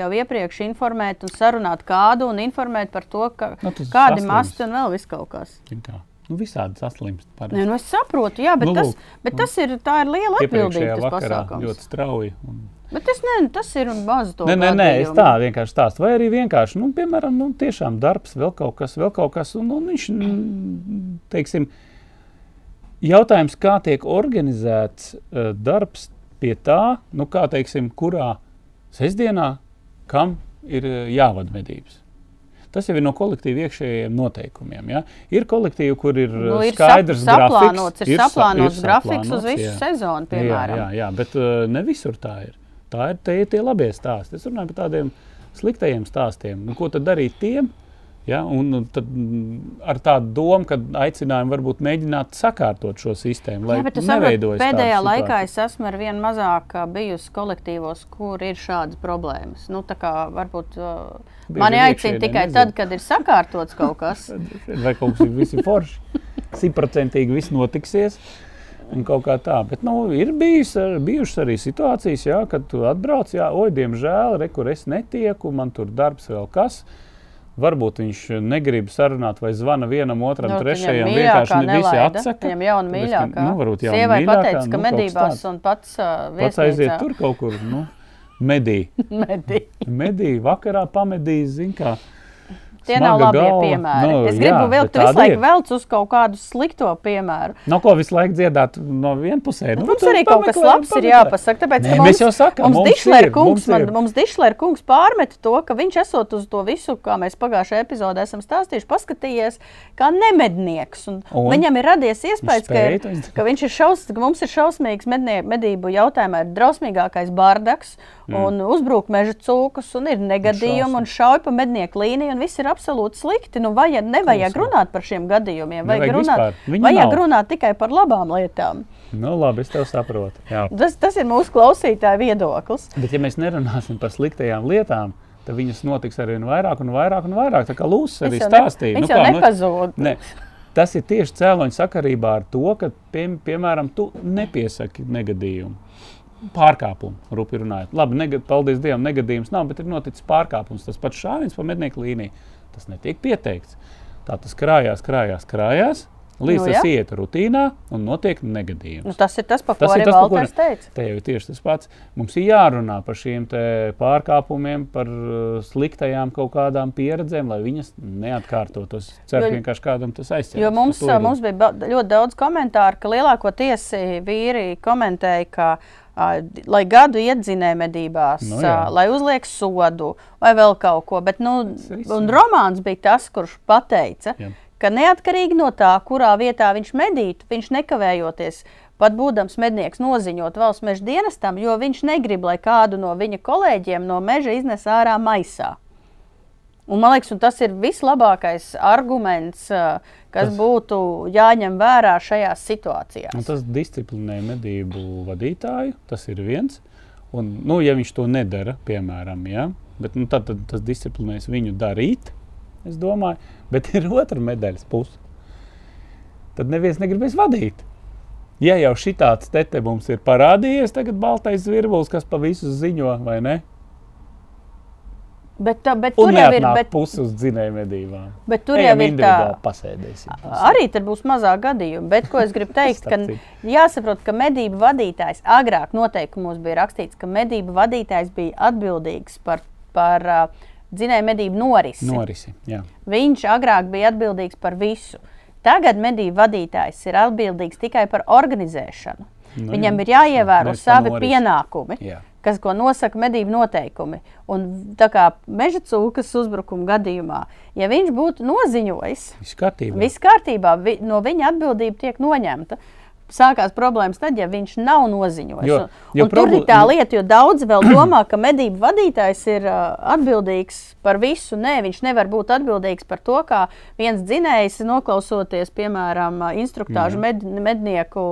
jau iepriekš informēt un sarunāt kādu un informēt par to, ka Nu, kādi masti un vēl viss kaut kas. Kā, Nu, visādi saslimst. Nē, nu es saprotu, jā, bet, Nu, nu, tas, lūk, bet tas ir, tā ir liela atbildība. Tas vakarā ļoti strauji. Un... Bet tas, ne, tas ir maz to Nē, nē, nē, es tā vienkārši stāstu. Vai arī vienkārši, nu, piemēram, nu, tiešām darbs, vēl kaut kas, vēl kaut kas. Un, un viņš, teiksim, jautājums, kā tiek organizēts uh, darbs pie tā, nu, kā teiksim, kurā sestdienā, kam ir uh, jāvada medības. Tas jau ir no kolektīva iekšējiem noteikumiem. Ja? Ir kolektīvi, kur ir, Nu, uh, ir skaidrs sap- grafiks. saplānots, ir sa- saplānots ir grafiks uz saplānots, visu jā. sezonu, piemēram. Jā, jā, jā bet uh, ne visur tā ir. Tā ir tie, tie labie stāsti. Es runāju par tādiem sliktajiem stāstiem. Nu, ko tad darīt tiem? Ja, un tad, mm, ar tādu domu, ka aicinājumi varbūt mēģināt sakārtot šo sistēmu, lai saprotu, neveidojas pēdējā laikā situācija. es esmu ar vien mazāk bijusi kolektīvos, kur ir šādas problēmas. Nu, tā varbūt uh, mani aicina tikai nezinu. tad, kad ir sakārtots kaut kas. [laughs] Vai kaut kas ir visi forši, simtprocentīgi viss notiksies. Un kaut kā tā, bet nu, ir bijis, ar- bijušas arī situācijas, jā, kad tu atbrauc, jā, oi, diemžēl, re, kur es netieku, man tur darbs vēl kas. Varbūt viņš negrib sarunāt, vai zvana vienam, otram, Nu, trešajam. Vienkārši visi atsaka. Viņam Tāpēc, ka, mīļākā. Nu, varbūt jau Sievai pateica, ka nu, medībās un pats uh, Pats aiziet viesnīcā tur kaut kur, nu, medī. [laughs] medī. Medī, vakarā pamedīs, zin kā. Tie Smaga nav labi galva. piemēri. Nu, es gribu jā, vēl, bet tu visu laiku velc uz kaut kādu slikto piemēru. Nav ko visu laiku dziedāt no vienpusē. Nu, Mums tad arī kaut kas labs ir jāpasaka. Tāpēc, Nē, ka mēs jau sakām, mums mums kungs, mums man, mums Dišlera kungs pārmeta to, ka viņš esot uz to visu, kā mēs pagājušajā epizodē esam stāstījuši, paskatījies kā nemednieks. Un Un? viņam ir radies iespējas, ka, ir, ka, viņš ir šaus, ka mums ir šausmīgs mednie, medību jautājumā, ir drausmīgākais bardaks Mm. un uzbruk meža cūkus un ir negadījumi un šauj pa mednieku līniju un viss ir absolūti slikti. Nu, vajag, nevajag Klusā. runāt par šiem gadījumiem, vajag, Nevajag runāt, vajag nav. runāt tikai par labām lietām. Nu, labi, es tev saprotu. Jā. Tas, tas ir mūsu klausītāja viedoklis. Bet, ja mēs nerunāsim par sliktajām lietām, tad viņas notiks ar vien vairāk un vairāk un vairāk. Tā kā Lūsis arī stāstīja. nu, kā, nu, nepazūd. Ne, tas ir tieši cēloņa sakarībā ar to, ka, pie, piemēram, tu nepiesaki negadījumu. Pārkāpumu, rupi runājot. Labi, negad, paldies Dievam, negadījums nav, bet ir noticis pārkāpums. Tas pats šāviens pa mednieku līniju. Tas netiek pieteikts. Tā tas krājās, krājās, krājās. Līdz Nu, tas jā. iet rutīnā un notiek negadījums. Nu, tas ir tas, par ko Tas arī tas, par ko Valters teica. Te jau ir tieši tas pats. Mums ir jārunā par šiem pārkāpumiem, par uh, sliktajām kaut kādām pieredzēm, lai viņas neatkārtotos. Ceru, Jo- vienkārši kādam tas aizsāks. Jo mums, mums bija ļoti daudz komentāru, ka lielākoties vīri komentēja, ka, lai gadu iedzinēja medībās, Nu, jā. lai uzliek sodu vai vēl kaut ko. Bet, nu, un romāns bija tas, kurš pateica, Jā. Ka neatkarīgi no tā, kurā vietā viņš medītu, viņš nekavējoties. Pat būdams mednieks, noziņot valsts meža dienestam, jo viņš negrib, lai kādu no viņa kolēģiem no meža iznes ārā maisā. Un, man liekas, tas ir vislabākais arguments, ā, kas Tas- būtu jāņem vērā šajās situācijās. Un tas disciplinē medību vadītāju. Tas ir viens. Un, nu, ja viņš to nedara, piemēram, ja, bet, nu, tad, tad tas disciplinēs viņu darīt. Es domāju, bet ir otra medaļas puse. Tad neviens negribēs vadīt. Ja jau šī tāds te, te mums ir parādījies, tagad baltais zvirbulis, kas pa visu ziņo, vai ne? Bet, bet tur jau ir, bet, pusi uz dzinēju medībām. bet tur Ejam jau ir tā. pasēdēsim. Arī tur būs mazāk gadījumu, bet ko es gribu [laughs] teikt, ka jāsaprot, ka medību vadītājs agrāk noteikumos bija rakstīts, ka medību vadītājs bija atbildīgs par, par uh, dzinēju medību norisi. Norisi. Jā. Viņš agrāk bija atbildīgs par visu. Tagad medību vadītājs ir atbildīgs tikai par organizēšanu. Nu, Viņam ir jāievēro savi norisi. pienākumi, Jā. kas ko nosaka medību noteikumi. Un tā kā meža cūkas uzbrukuma gadījumā, ja viņš būtu noziņojis, Viss kārtībā. viss kārtībā, vi, no viņa atbildība tiek noņemta. Sākās problēmas tad, ja viņš nav noziņojis. Jo- jo un tur ir tā lieta, jo daudzi vēl [clears throat] domā, ka medību vadītājs ir uh, atbildīgs par visu. Nē, viņš nevar būt atbildīgs par to, kā viens dzinējs, noklausoties, piemēram, uh, instruktāžu med, mednieku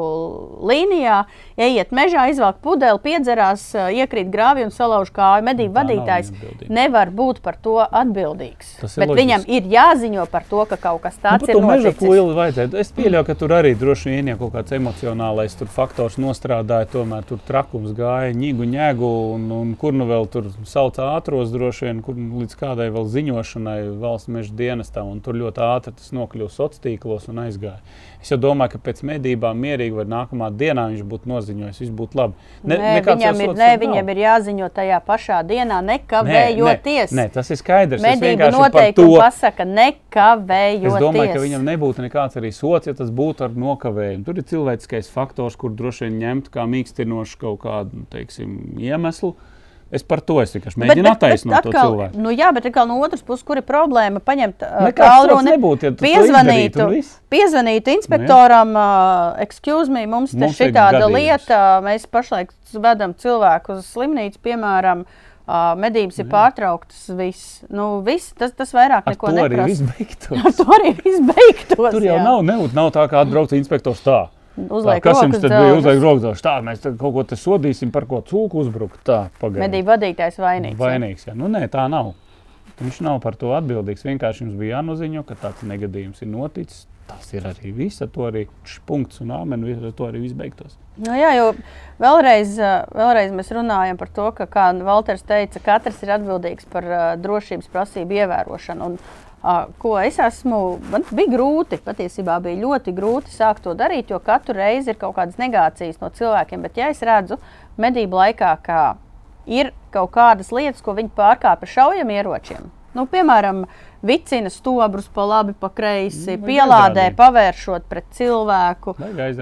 līnijā, ieiet mežā, izvelk pudeli, piedzerās, uh, iekrīt grāvī un salauž kāju. Medību Tā nav vadītājs nevar būt par to atbildīgs. Bet viņam loģiski. ir jāziņo par to, ka kaut kas Nu, tāds par ir to meža puili vajadzētu. Es pieļauju, ka tur arī droši vien ir kaut kāds emocionālais tur faktors nostrādāja. Tomēr tur trakums gāja, ņēgu, ņēgu, un, un kur nu vēl tur sauc ātros droši vien, kur nu līdz kādai vēl ziņošanai valsts meža dienestam, un tur ļoti ātri tas nokļuva sociālos tīklos un aizgāja. Es jau domāju, ka pēc medībām mierīgi vai nākamā dienā viņš būtu noziņojis, viss būtu labi. Ne, nē, viņam, ir, nē, viņam ir jāziņo tajā pašā dienā, Nē, nekavējoties. Nē, nē, tas ir skaidrs. Noteikumi to- pasaka, nekavējoties. Es domāju, ka viņam nebūtu nekāds arī sots, ja tas būtu ar nokavējumu. Tur ir cilvēciskais faktors, kur droši vien ņemt kā mīkstinošu kaut kādu nu, teiksim, iemeslu. Es par to es vienkārši mēģinu attaisnot to cilvēku. Nu, jā, bet atkal no otras puses, kur ir problēma paņemt tālruni, ja piezvanītu, piezvanītu inspektoram, uh, excuse me, mums te Mums ir šitāda lieta, mēs pašlaik vedam cilvēku uz slimnīcu, piemēram, uh, medības ir pārtrauktas, viss. Nu, viss tas, tas vairāk Ar neko neprasa. [laughs] Ar to arī viss beigtos. Tur jau jā. nav, nav, nav tā, kā atbrauc inspektors tā. Uzliek tā, kas jums tad bija uzliek rokās? Tā, mēs tad kaut ko te sodīsim par ko cūku uzbrukt. Tā, pagaidi. Medību vadītājs vainīgs. Vainīgs. Jā. Nu, nē, tā nav. Viņš nav par to atbildīgs. Vienkārši jums bija jānoziņo, ka tāds negadījums ir noticis. Tas ir arī viss, ar to arī punkts un āmen, ar to arī viss beigtos. Nu, jā, jo vēlreiz, vēlreiz mēs runājam par to, ka, kā Valters teica, katrs ir atbildīgs par drošības prasību ievērošanu. Un, ko es esmu, man bija grūti, patiesībā bija ļoti grūti sākt to darīt, jo katru reizi ir kaut kādas negācijas no cilvēkiem. Bet, ja es redzu medību laikā, ka ir kaut kādas lietas, ko viņi pārkāpj ar šaujamieročiem, nu, piemēram, vicina stobrus pa labi, pa kreisi, Nu, vajag pielādē, aizrādīt. pavēršot pret cilvēku,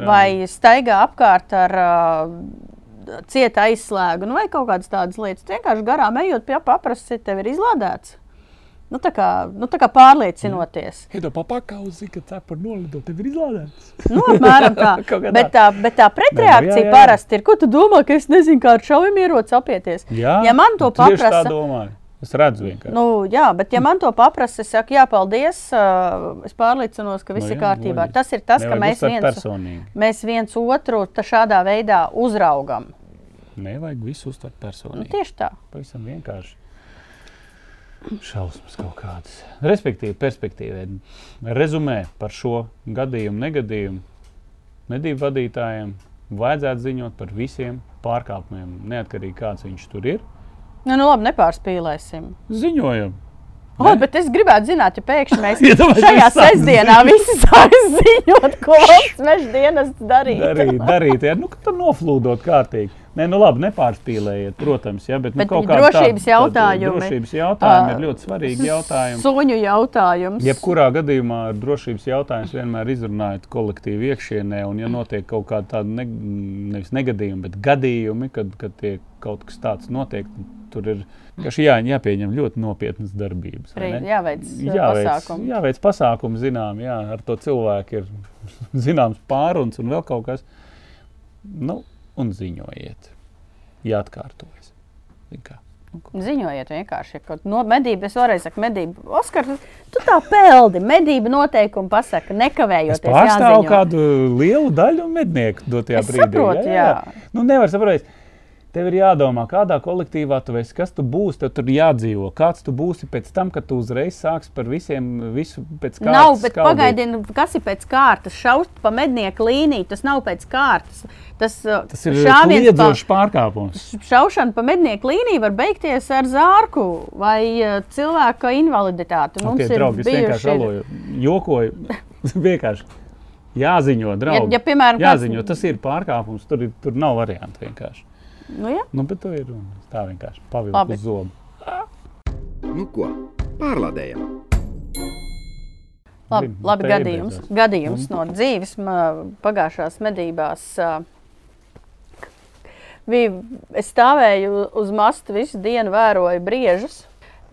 vai staigā apkārt ar uh, cietu aizslēgu, nu, vai kaut kādas tādas lietas. Vienkārši garām ejot pie paprasti, tev ir izlādēts. Nu, tā kā, nu, tā kā pārliecinoties. Iedo papakā uz zika cepura nolidot, tev ir izlādēts. Nu, apmēram tā. [laughs] Bet tā. tā, bet tā pretreakcija jā, jā. parasti ir, ko tu domā, ka es nezinu, kā ar šaujamieroci apieties. Jā, Ja man to tieši tā paprasa, domāju. Es redzu vienkārši. Nu, jā, bet, ja man to paprasa, es saku, jā, paldies. Uh, es pārliecinos, ka viss Nu, ir jā, kārtībā. loģiski. Tas ir tas, ka Nevajag mēs uztvert viens, personīgi. mēs viens otru tā šādā veidā uzraugam. Nevajag visu uztvert Nu, personīgi. tieši tā. Pavisam vienkārši. Šausmas kaut kādas. Respektīvi, perspektīvē. Rezumē par šo gadījumu, negadījumu. Medību vadītājiem vajadzētu ziņot par visiem pārkāpumiem, neatkarīgi kāds viņš tur ir. Nu, nu labi, nepārspīlēsim. Ziņojam. O, bet es gribētu zināt, ja pēkšņi mēs [laughs] Iedomājies, šajā sestdienā visi [laughs] sākam ziņot, ko valsts [laughs] meža dienas darīt. Darīt, darīt, ja nu, tur noflūdot kārtīgi. Nē, nu labi, nepārspīlējiet, protams, ja, bet, Bet nu, kaut kādi drošības tādi Drošības jautājumi ir ļoti svarīgi jautājumi. Suņu jautājums. Jebkurā gadījumā ar drošības jautājumus vienmēr izrunājot kolektīvi iekšienē, un ja notiek kaut kāda tāda ne, nevis negadījuma, bet gadījumi, kad, kad tiek kaut kas tāds notiek, tur ir jā, jāpieņem ļoti nopietnas darbības. jāveic uh, Jāveic, pasākumi. jāveic pasākumi, zinām, jā, ar to cilvēku ir [laughs] zināms pāruns un vēl kaut kas. Nu, un ziņojiet, ja atkārtojas. Zin kā. Nu, Ziņojiet vienkārši, ka no medību, es varēju teikt, medību, Oskar, tu tā peldi, medību noteikumu pasaka, Es nekavējoties. pārstāvu jāziņo. kādu lielu daļu mednieku dotajā Es brīdī. saprotu, jā. Nu, nevar saprast. Tev ir jādomā, kādā kolektīvā tu esi, kas tu būsi, tev tur jādzīvo. Kāds tu būsi pēc tam, kad tu uzreiz sāksi par visiem, visu pēc kārtas. Nav, bet pagaidiet, kas ir pēc kārtas? Šaut pa mednieku līniju, tas nav pēc kārtas. Tas, uh, Tas ir šāviens pa- liedzošs pārkāpums. Šaušana pa mednieku līniju var beigties ar zārku vai uh, cilvēka invaliditāti. Mums Okay, ir draugi, vienkārši bijuši- aloju, jokoju. [laughs] vienkārši jāziņo, draugi. ja, piemēram, kāds- jāziņo, tas ir pārkāpums. Tur, ir, tur nav variantu vienkārši. Nu, jā. Nu, bet tu ir. Tā vienkārši pavilkt Labi. uz zobu. Nu ko, pārlādējam! Labi, Labi, gadījums, gadījums no dzīves pagājušās medībās. Bija, es stāvēju uz masta visu dienu, vēroju briežus.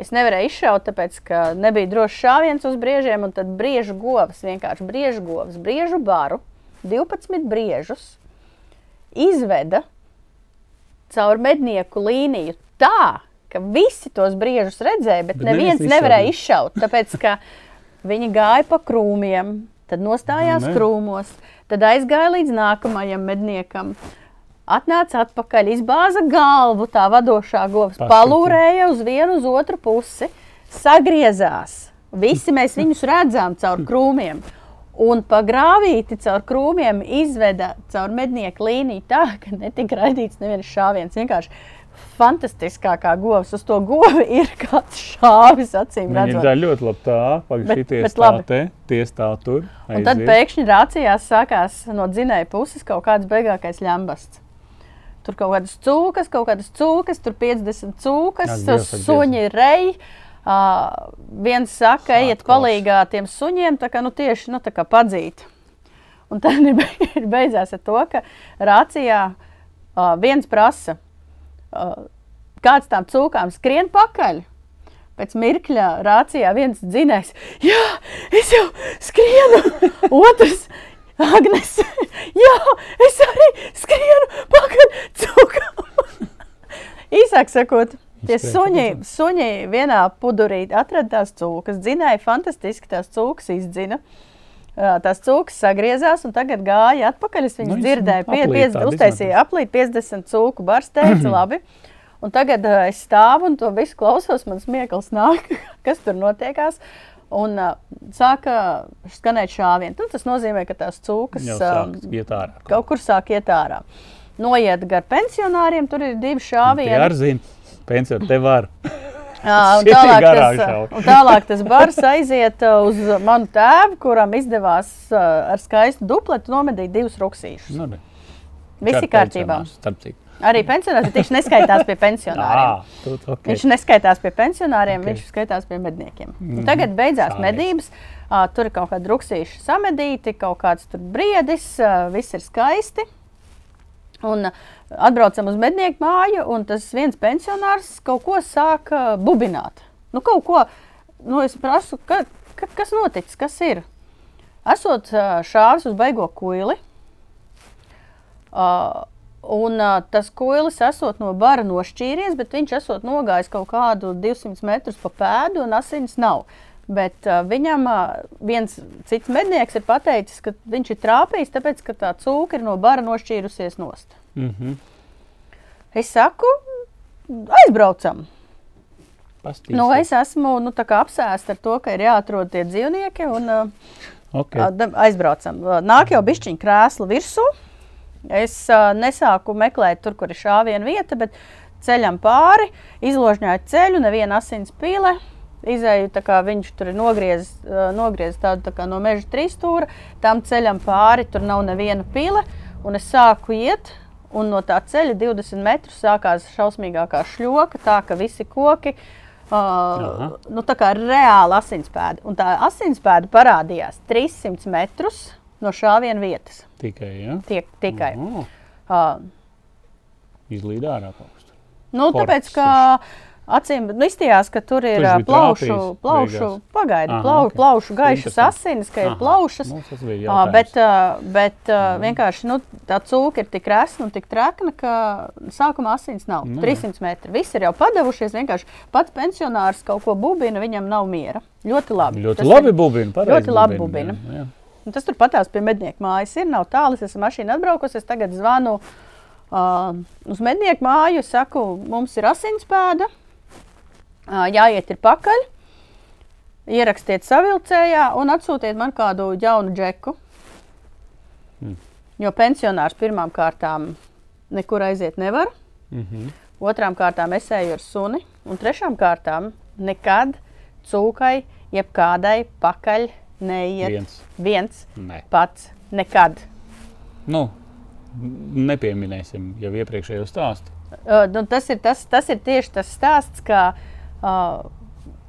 Es nevarēju izšaut, tāpēc, ka nebija drošs šāviens uz briežiem, un tad briežu govs, vienkārši briežu govs, briežu baru, 12 briežus izveda caur mednieku līniju tā, ka visi tos briežus redzēja, bet, Bet neviens neviens nevarēja izšaut. Tāpēc, ka viņi gāja pa krūmiem, tad nostājās Nu, ne. krūmos, tad aizgāja līdz nākamajam medniekam. Atnāca atpakaļ, izbāza galvu, tā vadošā govs, palūrēja uz vienu, uz otru pusi, sagriezās. Visi mēs viņus redzam caur krūmiem. Un pa grāvīti caur krūmiem izveda caur mednieku līniju tā, ka netika raidīts neviens šāviens. Vienkārši fantastiskākā govs. Uz to govi ir kāds šāvis, acīm redzot. ir ļoti labi tā, pagaidi, tie stāv te, tie stāv tur. Un tad aiziet. pēkšņi rācijās sākās no dzinēja puses kaut kāds beigākais ļambasts. Tur kaut kādas cūkas, kaut kādas cūkas, tur 50 cūkas, suņi reji. Uh, viens saka, ejiet palīgā tiem suņiem, tā kā nu, tieši nu, tā kā padzīt. Un tad ir be- [laughs] ir beidzās ar to, ka rācijā uh, viens prasa, uh, kāds tām cūkām skrien pakaļ. Pēc mirkļa rācijā viens dzinējs, jā, es jau skrienu. [laughs] Otrs, Agnes, [laughs] jā, es arī skrienu pakaļ cūkām. Īsāk sakot, tie suņi, suņi vienā pudurī atrada tās cūkas, dzinēja fantastiski tās cūkas izdzina. Tās cūkas sagriezās un tagad gāja atpakaļ. Es viņas Nu, nu, dzirdēju, pie, tādu uztaisīja aplīt 50 cūku barsteici, [clears throat] labi. Un tagad uh, es stāvu un to visu klausos, man smieklis nāk, [laughs] kas tur notiekās. Un uh, sāka skanēt šāviens. Nu, tas nozīmē, ka tās cūkas ārā. kaut kur sāk iet ārā. Noiet gar pensionāriem, tur ir divi Tie šāvieni. Pensiju te var. Jā, [laughs] un [laughs] Šitie tālāk, tas, un tālāk tas bars aiziet uh, uz manu tēvu, kuram izdevās uh, ar skaistu dupletu nomedīt divus ruksīšus. Nu. Visi kārtībā. Arī pensionārs, viņš neskaitās pie pensionāriem. [laughs] Ah, tu, okay. Viņš neskaitās pie pensionāriem, Ok. okay. viņš skaitās pie medniekiem. Mm -hmm. Tagad beidzās Šādies. medības. Uh, tur ir kaut kāda druksīša samedīti, kaut kāds tur briedis, uh, viss ir skaisti. Un uh, atbraucam uz mednieku māju, un tas viens pensionārs kaut ko sāk uh, bubināt. Nu, kaut ko, nu, es prasu, ka, ka, kas noticis, kas ir? Esot uh, šāvis uz beigo kuili. Un tas koilis esot no bara nošķīries, bet viņš esot nogājis kaut kādu 200 metrus pa pēdu, un asins nav. Bet uh, viņam uh, viens cits mednieks ir pateicis, ka viņš ir trāpījis, tāpēc ka tā cūka ir no bara nošķīrusies nost. Mm -hmm. Es saku, aizbraucam. Pastīsim. Nu, es esmu nu, apsēsta ar to, ka ir jāatrod tie dzīvnieki. Un, uh, okay. Da- Aizbraucam. Ā, Nāk jau bišķiņa krēsla virsū. Es uh, nesāku meklēt tur, kur ir šāviena vieta, bet ceļam pāri, izložņāju ceļu, neviena asins pīle. Izēju, tā kā viņš tur ir nogriezis, uh, nogriezis tādu tā kā no meža trīsstūra, tam ceļam pāri, tur nav neviena pile. Un es sāku iet, un no tā ceļa 20 metrus sākās šausmīgākā šļoka, tā ka visi koki. Uh, nu, tā kā reāla asinspēda. Un tā asinspēda parādījās 300 metrus no šāviena vietas. Tikai, ja? Tiek, tikai. Oh, Uh, izlīd ārā paust. nu, Korpus tāpēc, ka acīm nu, izstījās, ka tur ir bija plaušu, plaušu pagaidi, Aha, plau, ok. plaušu gaišas asinis, ka ir Aha. plaušas. Bija Ā, jautājums. Bet, ā, bet ā, vienkārši nu, tā cūka ir tik resna un tik trakna, ka sākumā asins nav. Nu, jā. 300 metri. Visi ir jau padevušies. Vienkārši pats pensionārs kaut ko bubina, viņam nav miera. Ļoti labi. Ļoti Tas labi ir- bubina. ļoti labi bubina. Jā, jā. Un Tas tur patās pie mednieku mājas. Ir nav tālu, es esmu mašīna atbraukusi. Es tagad zvanu uh, uz mednieku māju. Es saku, mums ir asinspēda, uh, jāiet ir pakaļ. Ierakstiet savilcējā un atsūtiet man kādu jaunu džeku. Mm. Jo pensionārs pirmām kārtām nekur aiziet nevar. Mhm. Otrām kārtām es eju ar suni, un trešām kārtām nekad cūkai, jebkādai pakaļ neiet Viens. viens Nē. pats. Nekad. Nu, nepieminēsim jau iepriekšējo stāstu. Uh, nu, tas, ir, tas, tas ir tieši tas stāsts, ka. Uh,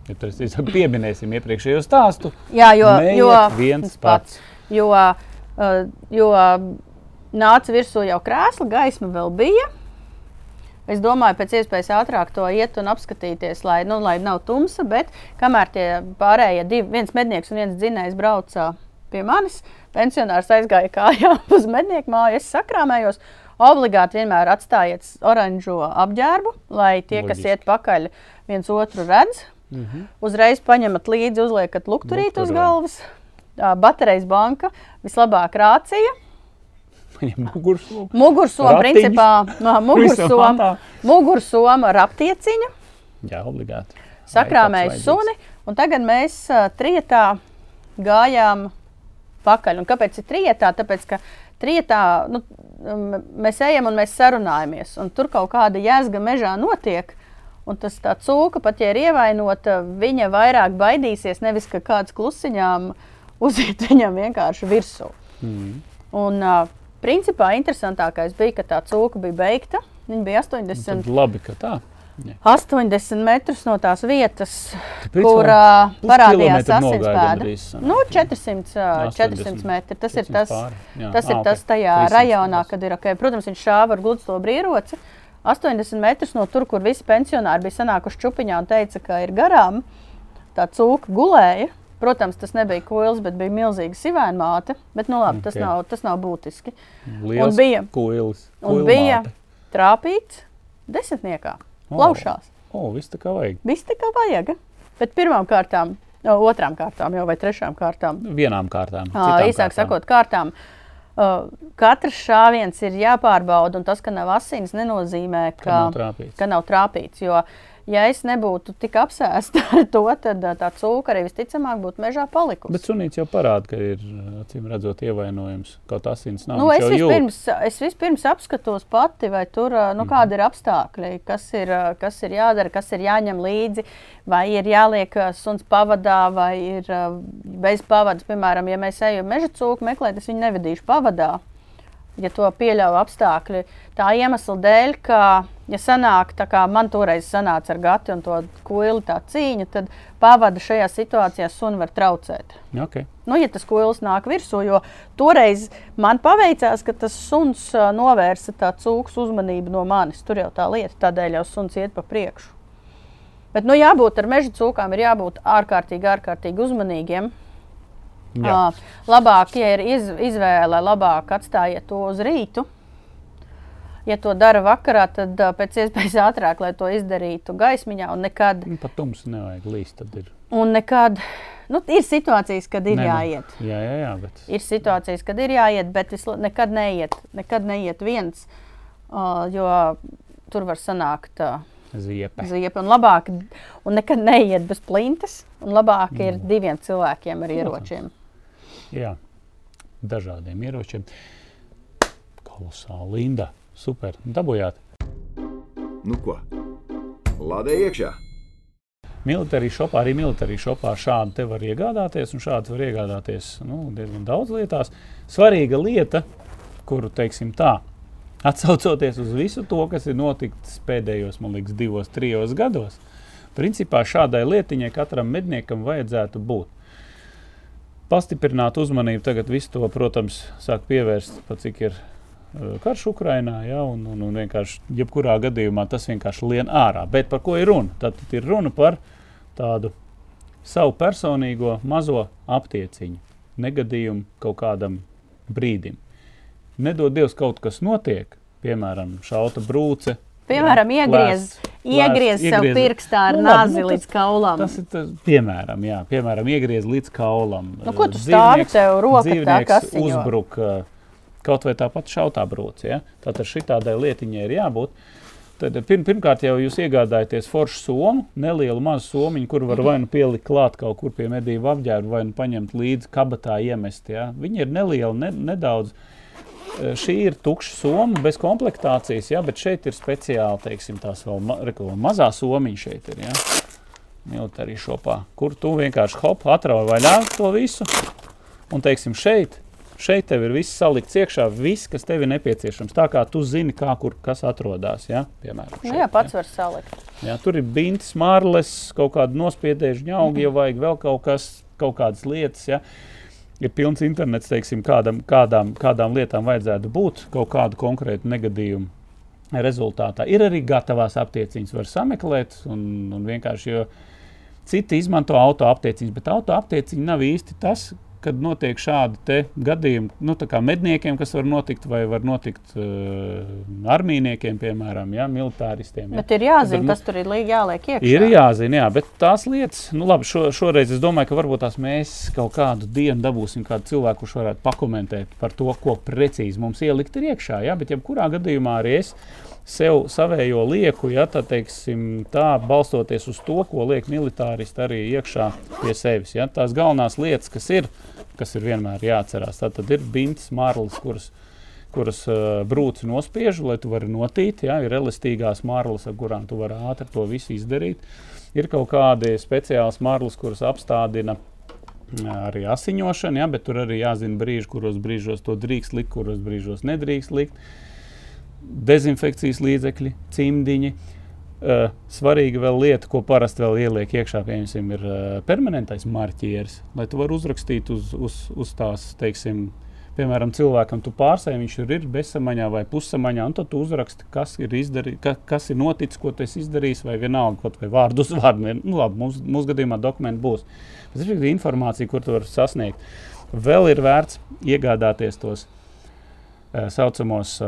Ja tur es pieminēsim iepriekšējo stāstu. jā, jo, jo viens [laughs] pats. Jo, uh, jo nāca virsū jau krēsla, gaisma vēl bija. Es domāju, pēc iespējas ātrāk to iet un apskatīties, lai, nu, lai nav tumsa. Bet kamēr tie pārējie divi, viens mednieks un viens dzinējs brauca pie manis, pensionārs aizgāja kājām [laughs] uz mednieku māju. Es sakrāmējos. Obligāti vienmēr atstājiet oranžo apģērbu, lai tie, kas Loģiski. iet pakaļ, viens otru redz. Mhm. Uzreiz paņemat līdzi, uzliekat lukturīti uz galvas. Baterijas banka vislabāk rācija. Mugursoma. Mugursoma principā nā, [laughs] mugursoma, mugursoma ar aptieciņu, Jā, obligāti. sakrāmēju suni. Un tagad mēs uh, trietā gājām pakaļ. Un kāpēc ir trietā? Tāpēc, ka trietā nu, mēs ejam un mēs sarunājamies. Un tur kaut kāda jēzga mežā notiek. Un tas tā cūka, pat ja ir ievainota, viņa vairāk baidīsies. Nevis ka kāds klusiņām uziet [laughs] viņam vienkārši virsū. Mm. Un, uh, principā, interesantākais bija, ka tā cūka bija beigta. Viņa bija 80, Tad labi, ka tā. 80 metrus no tās vietas, Tāpēc kur uh, parādījās asinspēda. Nu, 400, uh, 80, 400 metri. Tas ir 400 tas, pāri. Jā. tas, ir Ā, tas tajā 300 rajonā, kad ir ok. Protams, viņš šāva ar gludstobru ieroci. 80 metrus no tur, kur visi pensionāri bija sanākuši čupiņā un teica, ka ir garām, tā cūka gulēja. Protams, tas nebija koils, bet bija milzīga sivēna māte. Bet, nu, labi, tas, Ok. nav, tas nav būtiski. Liels bija- kuilis. Un bija trāpīts desmitniekā, O. plaušās. O, viss tā kā vajag. Viss tā kā vajag. Bet pirmām kārtām, no, otrām kārtām jau vai trešām kārtām, Vienām kārtām. citām īsāk kārtām. sakot, kārtām. Uh, katrs šāviens ir jāpārbauda, un tas, ka nav asins, nenozīmē, ka, Ka nav trāpīts. ka nav trāpīts. Jo, ja es nebūtu tik apsēsta [laughs] ar to, tad ā, tā cūka arī visticamāk būtu mežā palikusi. Bet sunīts jau parāda, ka ir acīm redzot ievainojums. Kaut asins nav. Nu, es, vispirms, es vispirms apskatos pati, vai tur Mhm. nu, kādi ir apstākļi, kas ir, kas ir jādara, kas ir jāņem līdzi, vai ir jāliek suns pavadā, vai ir bez pavadas. Piemēram, ja mēs ejam meža cūku meklēt, es viņu nevedīšu pavadā. Ja to pieļauj apstākļi. Tā iemesla dēļ, ka, ja sanāk, kā man toreiz sanāca ar gati un to kuili tā cīņa, tad pavada šajā situācijā suni var traucēt. Okay. Nu, ja tas koils nāk virsū, jo toreiz man paveicās, ka tas suns novērsa tā cūks uzmanību no manis. Tur jau tā lieta, tādēļ jau suns iet pa priekšu. Bet, nu, jābūt ar meža cūkām, ir jābūt ārkārtīgi, ārkārtīgi uzmanīgiem. Uh, labāk, ja ir iz, izvēle, labāk atstājiet to uz rītu. Ja to dara vakarā, tad uh, pēc iespējas ātrāk, lai to izdarītu gaismiņā. Un nekad, Nu, Pat tums nevajag līst. Un nekad nu, ir situācijas, kad ir Nē, nu, jāiet. Jā, jā, jā. Bet... Ir situācijas, kad ir jāiet, bet es nekad neiet, nekad neiet viens, uh, jo tur var sanākt uh, Ziepe. ziepa. Un, labāk, un nekad neiet bez plintas. Un labāk ir diviem cilvēkiem ar ieročiem. Jā, dažādiem ieročiem. Kolosāli, Linda. Super. Dabūjāt. Nu ko? Lādē iekšā! Militārī šopā, arī militārī šopā šādu te var iegādāties, un šādu var iegādāties nu, diezgan daudz lietās. Svarīga lieta, kuru teiksim tā, atsaucoties uz visu to, kas ir noticis pēdējos, man liekas, divos, trijos gados, principā šādai lietiņai katram medniekam vajadzētu būt. Pastiprināt uzmanību, tagad visu to, protams, sāk pievērst, pat cik ir uh, karš Ukrainā, ja, un, un, un vienkārši, jebkurā gadījumā tas vienkārši lien ārā. Bet par ko ir runa? Tad ir runa par tādu savu personīgo mazo aptieciņu, negadījumu kaut kādam brīdim. Nedod Dievs, kaut kas notiek, piemēram, šauta brūce. Piemēram, jā, iegriez, lēst, iegriez lēst, sev pirkstā ar Nu, nāzi nu, tas- līdz kaulam. Tas ir tas, piemēram, jā, piemēram, iegriez līdz kaulam. Nu, ko tu stāvi, tev roka tā kasiņo? uzbruk kaut vai tāpat šautā brūce. Ja? Tātad šitādai lietiņai ir jābūt. Tad, pir, pirmkārt, jau jūs iegādājaties foršu somu, nelielu mazu somiņu, kur var vai nu pielikt klāt kaut kur pie medību apģērba, vai nu paņemt līdzi kabatā iemest. Ja? Viņi ir nelieli, ne, nedaudz. Eh, Šī ir tukša soma, bez komplektācijas, ja? bet šeit ir speciāli, teiksim, tās vēl ma reku, mazā somiņa šeit ir. Ja? Militārī šopā, kur tu vienkārši hop, atrauj vaļā to visu. Un, teiksim, šeit, šeit tev ir viss salikts iekšā, viss, kas tev ir nepieciešams. Tā kā tu zini, kā kur kas atrodas. Ja? Piemēram, Nu, šeit, jā, pats var salikt. Ja, tur ir bintas, mārles, kaut kāda nospiedēša ņauga, ja vajag vēl kaut kas, kaut kādas lietas. Ja. Ir pilns internets, teiksim, kādam, kādām, kādām lietām vajadzētu būt kaut kādu konkrētu negadījumu rezultātā. Ir arī gatavās aptieciņas, var sameklēt un, un vienkārši. Citi izmanto auto aptieciņas, bet auto aptieciņa nav īsti tas, kad notiek šādi gadījumi, nu, kā medniekiem, kas var notikt, vai var notikt uh, armijniekiem, piemēram, ja, militāristiem. Ja. Bet ir jāzina, Tad, nu, kas tur ir li- jāliek iekšā. Ir jāzina, jā, bet tās lietas, nu, labi, šo, šoreiz es domāju, ka varbūt tās mēs kaut kādu dienu dabūsim kādu cilvēku, kurš varētu pakomentēt par to, ko precīzi mums ielikt ir iekšā. Jā, bet jebkurā gadījumā arī es sev savējo lieku, ja tā teiksim, tā balstoties uz to, ko liek militāristi arī iekšā pie sevis. Ja. Tās galvenās lietas, kas ir, kas ir vienmēr jāatcerās, tā tad ir bintas, marlis, kuras kuras uh, brūci nospiež, lai tu vari notīt. Ja, ir elastīgās marlas, ar kurām tu vari ātri to visu izdarīt. Ir kaut kādi speciāls marlis, kuras apstādina arī asiņošana, ja, bet tur arī jāzina brīži, kuros brīžos to drīkst likt, kuros brīžos nedrīkst likt. Dezinfekcijas līdzekļi, cimdiņi. Uh, svarīga vēl lieta, ko parasti vēl ieliek iekšā, piemēram, ir uh, permanentais marķieris, lai tu varētu uzrakstīt uz, uz, uz tās, teiksim, piemēram, cilvēkam tu pārsēji, viņš ir, ir bezsamaņā vai pussamaņā, un tad tu uzraksti, kas ir, izdarī, ka, kas ir noticis, ko tu esi izdarījis, vai vienalga, kaut vai vārdu uz vārdu. Nu, labi, mums, mūsu gadījumā dokumenti būs. Bet ir informācija, kur tu vari sasniegt. Vēl ir vērts iegādāties tos tā saucamos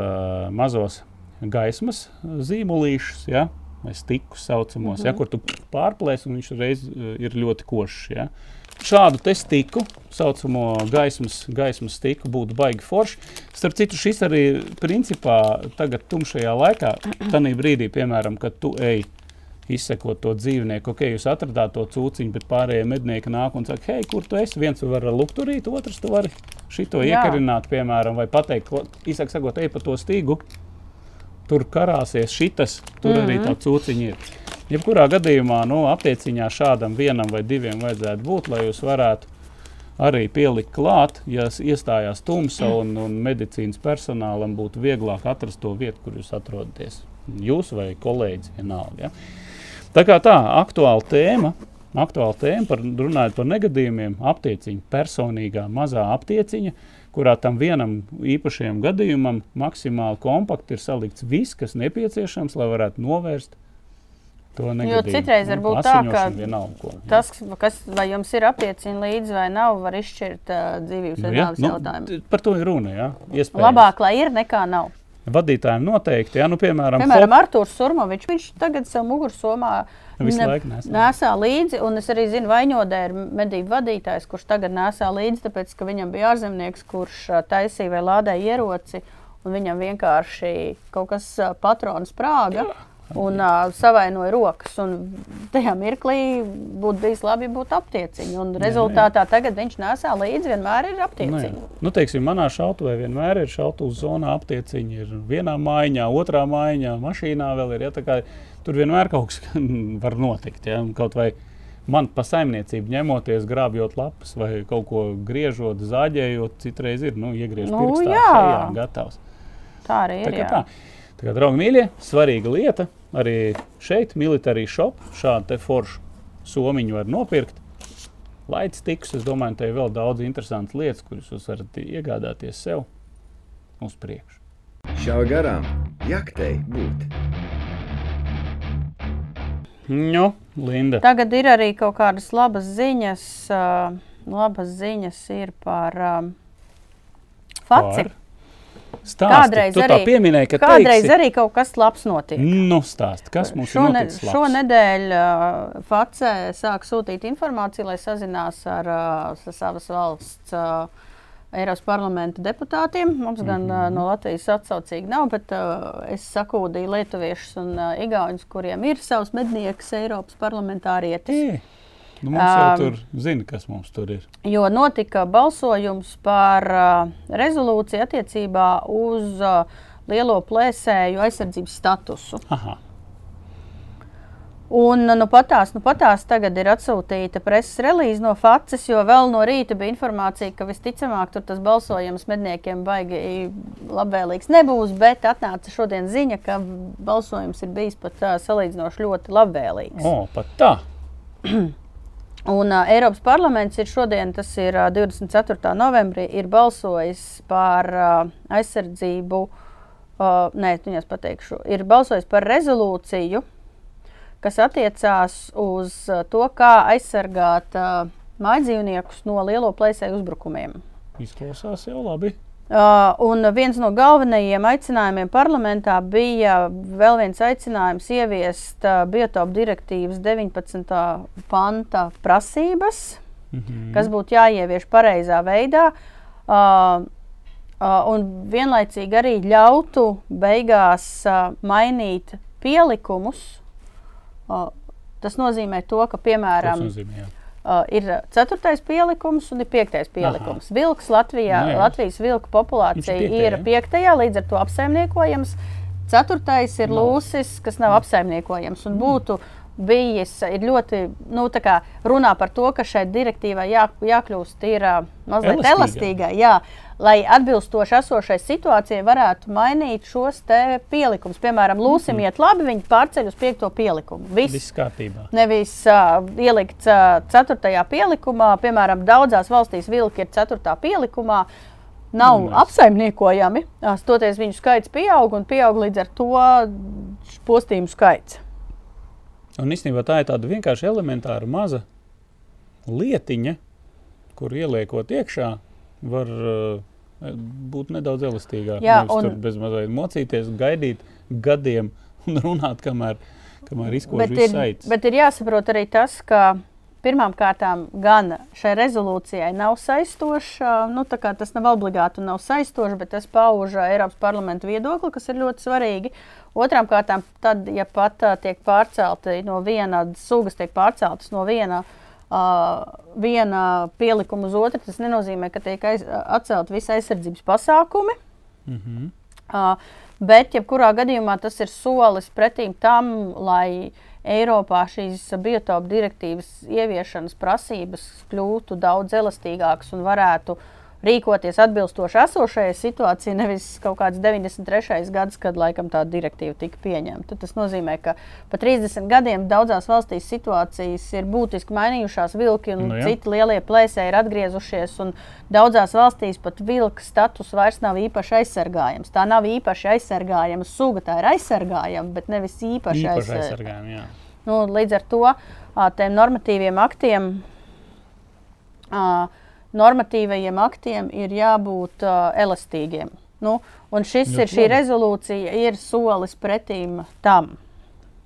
mazos gaismas zīmolīšus, ja, vai stikus saucamos, mm -hmm. ja, kur tu pārplēsi, un viņš reiz ir ļoti košs. Ja. Šādu stiku, saucamo gaismas, gaismas stiku, būtu baigi forši. Starp citu, šis arī principā tagad tumšajā laikā, [clears throat] tādā brīdī, piemēram, kad tu ej izsekot to dzīvnieku. Ok, jūs atradāt to cūciņu, bet pārējie mednieki nāk un saka, hei, kur tu esi? Viens var ar lukturīt, otrs tu vari šito Jā. iekarināt, piemēram, vai pateikt, īsāk sakot, ej pa to stīgu. Tur karāsies šitas, tur mm -hmm. arī tā cūciņa ir. Jebkurā gadījumā, nu, aptieciņā šādam vienam vai diviem vajadzētu būt, lai jūs varētu arī pielikt klāt, ja iestājās tumsa un, un medicīnas personālam būtu vieglāk atrast to vietu, kur jūs atrodaties. Jūs vai kolēģis vienalga. Ja? Tā kā tā aktuāla tēma, aktuāla tēma par, runājot par negadījumiem, aptieciņa, personīgā mazā aptieciņa, kurā tam vienam īpašajam gadījumam maksimāli kompakti ir salikts viss, kas nepieciešams, lai varētu novērst to negadījumu. citreiz var būt tā, ka vienalga, ko. Tas, kas, vai jums ir aptiecina līdzi vai nav, var izšķirt uh, dzīvības vai Nu, nāves nu, jautājumu. par to ir runa. Ja? Iespējams. Labāk, lai ir nekā nav. Vadītājiem noteikti, ja nu, piemēram, Piemēram, hop, Arthurs Surmovičs, viņš tagad savu mugursomā Visu ne- nesā. līdzi, un es arī zinu, Vaņodē ir medību vadītājs, kurš tagad nesā līdzi, tāpēc, ka viņam bija ārzemnieks, kurš taisīja vai lādēja ieroci, un viņam vienkārši kaut kas ā, patrons sprāga. Un uh, savainoja rokas. Un tajā mirklī būtu bijis labi, ja būtu aptieciņa. Un rezultātā tagad viņš nesā līdzi vienmēr ir Nu, jā. aptieciņa. nu, teiksim, manā šautavē vienmēr ir šautavas zonā aptieciņa. Ir vienā maiņā, otrā maiņā, mašīnā vēl ir. Ja, kā tur vienmēr kaut kas [laughs] var notikt. Ja, kaut vai man pa saimniecību ņemoties, grābjot lapas vai kaut ko griežot, zāģējot, citreiz ir nu, iegriezt Nu, pirkstā, jā. šejā, gatavs. Tā arī ir. jā. tā. Tā kā, draugi, mīļie, svarīga lieta. Arī šeit, militārī shop, šādu te foršu somiņu var nopirkt. Laids tiks, es domāju, te ir vēl daudz interesantas lietas, kuras jūs varat iegādāties sev uz priekšu. Šā garām jaktei būt. Nu, Linda, Tagad ir arī kaut kādas labas ziņas. Uh, labas ziņas ir par um, faci. Par? Stāsti. Kādreiz arī- pieminēji, ka Kādreiz teiksi, arī kaut kas labs notiek. Nu, stāsti, kas mums ir Šone, noticis labs? šonedēļ uh, FACE sāk sūtīt informāciju, lai sazinās ar uh, savas valsts uh, Eiropas parlamenta deputātiem. Mums gan Mhm. uh, no Latvijas atsaucīgi nav, bet uh, es sakūdīju lietuviešus un uh, igauņus, kuriem ir savs mednieks Eiropas parlamentārietis. Ē, Nu, mums jau Um, tur zina, kas mums tur ir. Jo notika balsojums par uh, rezolūciju attiecībā uz uh, lielo plēsēju aizsardzības statusu. Aha, Un nu patās, nu patās tagad ir atsūtīta preses relīze no FACES, jo vēl no rīta bija informācija, ka visticamāk tur tas balsojums medniekiem baigi labvēlīgs nebūs, bet atnāca šodien ziņa, ka balsojums ir bijis pat uh, salīdzinoši ļoti labvēlīgs. o, pat tā. [clears throat] Un uh, Eiropas parlaments ir šodien, tas ir uh, 24. novembrī, ir balsojis par uh, aizsardzību, uh, nē, viņas pateikšu, ir balsojis par rezolūciju, kas attiecās uz uh, to, kā aizsargāt uh, mājdzīvniekus no lielo plēsēju uzbrukumiem. Izklausās jau labi. Uh, un viens no galvenajiem aicinājumiem parlamentā bija vēl viens aicinājums ieviest uh, biotopu direktīvas 19. panta prasības, Mhm. kas būtu jāievieš pareizā veidā. Uh, uh, un vienlaicīgi arī ļautu beigās uh, mainīt pielikumus. Uh, tas nozīmē to, ka, Tas piemēram, nozīmē, jā. Uh, ir ceturtais pielikums un ir piektais pielikums. Aha. Vilks Latvijā, Nu jā. Latvijas vilku populācija piektajā, ir piektajā, līdz ar to apsaimniekojams. Ceturtais ir Nav. lūsis, kas nav apsaimniekojams. Un būtu bijis ir ļoti, nu, runā par to, ka šai direktīvai jā, jākļūst ir mazliet Elastīgai. elastīgai, jā, lai atbilstoši esošai situācijai varētu mainīt šos te pielikumus. Piemēram, lūsim iet labi, viņi pārceļ uz piekto pielikumu. Viss Viss kārtībā. Nevis uh, ielikts uh, 4. pielikumā, piemēram, daudzās valstīs vilki ir 4. pielikumā. Nav mēs- apsaimniekojami. Stoties viņu skaits pieaug un pieaug līdz ar to postījumu skaits. Un īstenībā tā ir tāda vienkārši elementāra maza lietiņa, kur ieliekot iekšā, var uh, būt nedaudz elastīgāk. Jā, Nevis un- tur bez mazliet mocīties, gaidīt gadiem un [laughs] runāt, kamēr, kamēr izkož ir, aicis. bet ir jāsaprot arī tas, ka pirmām kārtām gan šai rezolūcijai nav saistoša, nu, tas nav obligāti un nav saistoši, bet tas pauž ā, Eiropas parlamenta viedokli, kas ir ļoti svarīgi. Otrām kārtām, tad, ja pat ā, tiek pārcelti no viena sugas, tiek pārceltas no viena. Uh, viena pielikuma uz otru, tas nenozīmē, ka tiek aiz, atcelt visi aizsardzības pasākumi. Mhm. Uh, bet, jebkurā gadījumā, tas ir solis pretīm tam, lai Eiropā šīs biotopu direktīvas ieviešanas prasības kļūtu daudz elastīgākas un varētu uh, rīkoties atbilstoši esošajai situācijai, nevis kaut kāds 93. gads, kad laikam tā direktīva tika pieņemta. Tas nozīmē, ka pa 30 gadiem daudzās valstīs situācijas ir būtiski mainījušās, vilki un Nu jā. citi lielie plēsēji ir atgriezušies. Daudzās valstīs pat vilka status vairs nav īpaši aizsargājams. Tā nav īpaši aizsargājama suga, tā ir aizsargājama, bet nevis īpaši, Īpaši aizsargājama. jā. Nu, līdz ar to tiem normatīviem aktiem, ā, normatīvajiem aktiem ir jābūt ā, elastīgiem. Nu, un šis Ļoti ir šī rezolūcija, ir solis pretīm tam.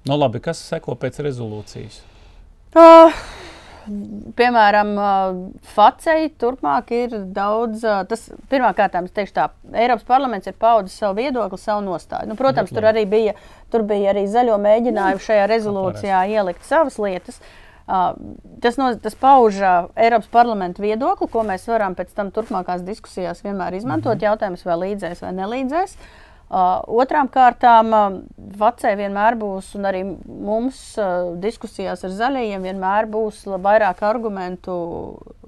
Nu, labi, kas seko pēc rezolūcijas? Uh, piemēram, Facei turpmāk ir daudz. ā, Tas pirmkārt, es teikšu, tā, Eiropas parlaments ir paudis savu viedokli, savu nostāju. Nu, protams, tur arī bija, tur bija arī zaļo mēģinājumu šajā rezolūcijā ielikt savas lietas. Uh, tas, no, tas pauž uh, Eiropas parlamenta viedokli, ko mēs varam pēc tam turpmākās diskusijās vienmēr izmantot. Mm -hmm. Jautājums, vai līdzēs vai nelīdzēs. Uh, otrām kārtām, uh, Vācijai vienmēr būs, un arī mums uh, diskusijās ar zaļajiem vienmēr būs vairāk argumentu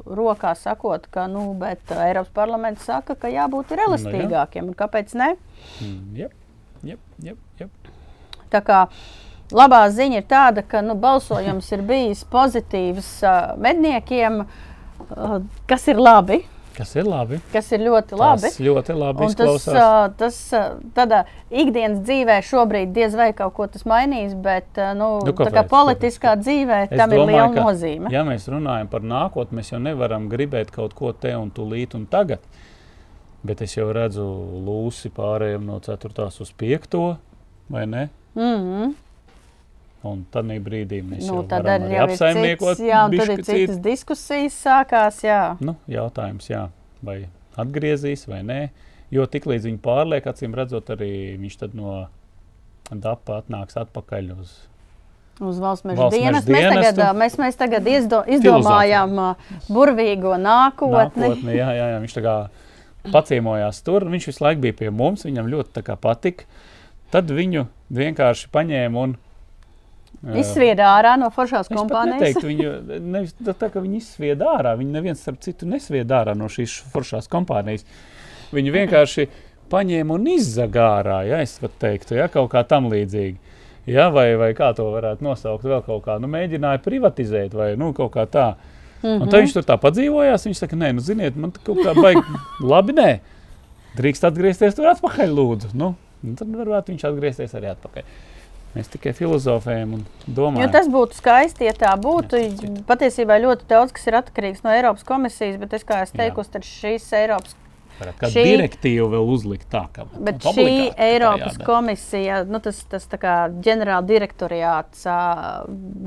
rokā, sakot, ka nu, bet, uh, Eiropas parlaments saka, ka jābūt elastīgākiem. un Kāpēc ne? Mm, jep, jep, jep, jep. Tā kā labā ziņa ir tāda, ka nu, balsojums ir bijis pozitīvs uh, medniekiem, uh, kas ir labi, Kas ir labi? kas ir ļoti labi. Tas ļoti labi Un tas, ā, tas tādā ikdienas dzīvē šobrīd diez vai kaut ko tas mainīs, bet nu, Nu, tā kā kāpēc? politiskā dzīvē Es tam ir domāju, liela ka, nozīme. Ja mēs runājam par nākotni, mēs jau nevaram gribēt kaut ko te un tūlīt un tagad. Bet es jau redzu lūsi pārējiem no 4. uz 5. vai ne? Mm -hmm. Un tad brīdī mēs nu, jau varam arī apsaimniekot. jā, un tad ir citas citu. diskusijas sākās. Jā. Nu, jautājums, jā, vai atgriezīs vai nē. Jo tiklīdz viņi pārliek, acīm redzot, arī viņš tad no dapa atnāks atpakaļ uz Uz valsts meža dienas. Mēs tagad, mēs, mēs tagad izdo, izdomājām burvīgo nākotni. nākotni. Jā, jā, jā, viņš tā kā paciemojās tur. Viņš visu laiku bija pie mums, viņam ļoti patika. Tad viņu vienkārši paņēma un Izsvieda ārā no foršās Es kompānijas. neteiktu, viņu nevis tā, ka viņi izsvieda ārā. Viņi neviens starp citu nesvieda ārā no šīs foršās kompānijas. Viņu vienkārši paņēma un izzaga ārā, ja es pat teiktu, ja, kaut kā tam līdzīgi. Ja, vai, vai kā to varētu nosaukt, vēl kaut kā, nu, mēģināja privatizēt vai nu, kaut kā tā. Mm -hmm. Un tad viņš tur tā padzīvojās. Viņš saka, nē, nu, ziniet, man kaut kā baigi [laughs] labi. Nē, drīkst atgriezties tur atpakaļ, lūdzu. Nu, un tad varētu viņš atgriezties arī atpakaļ. Mēs tikai filozofējam un domājam. Jo tas būtu skaisti, ja tā būtu. Patiesībā ļoti daudz kas ir atkarīgs no Eiropas komisijas, bet es kā es Jā. teicu, tad šīs Eiropas, Kā Šī- direktīva vēl uzlikt tā, ka bet būtu šī Eiropas jādara. komisija, nu, tas, tas tā kā ģenerāla direktoriāts ā,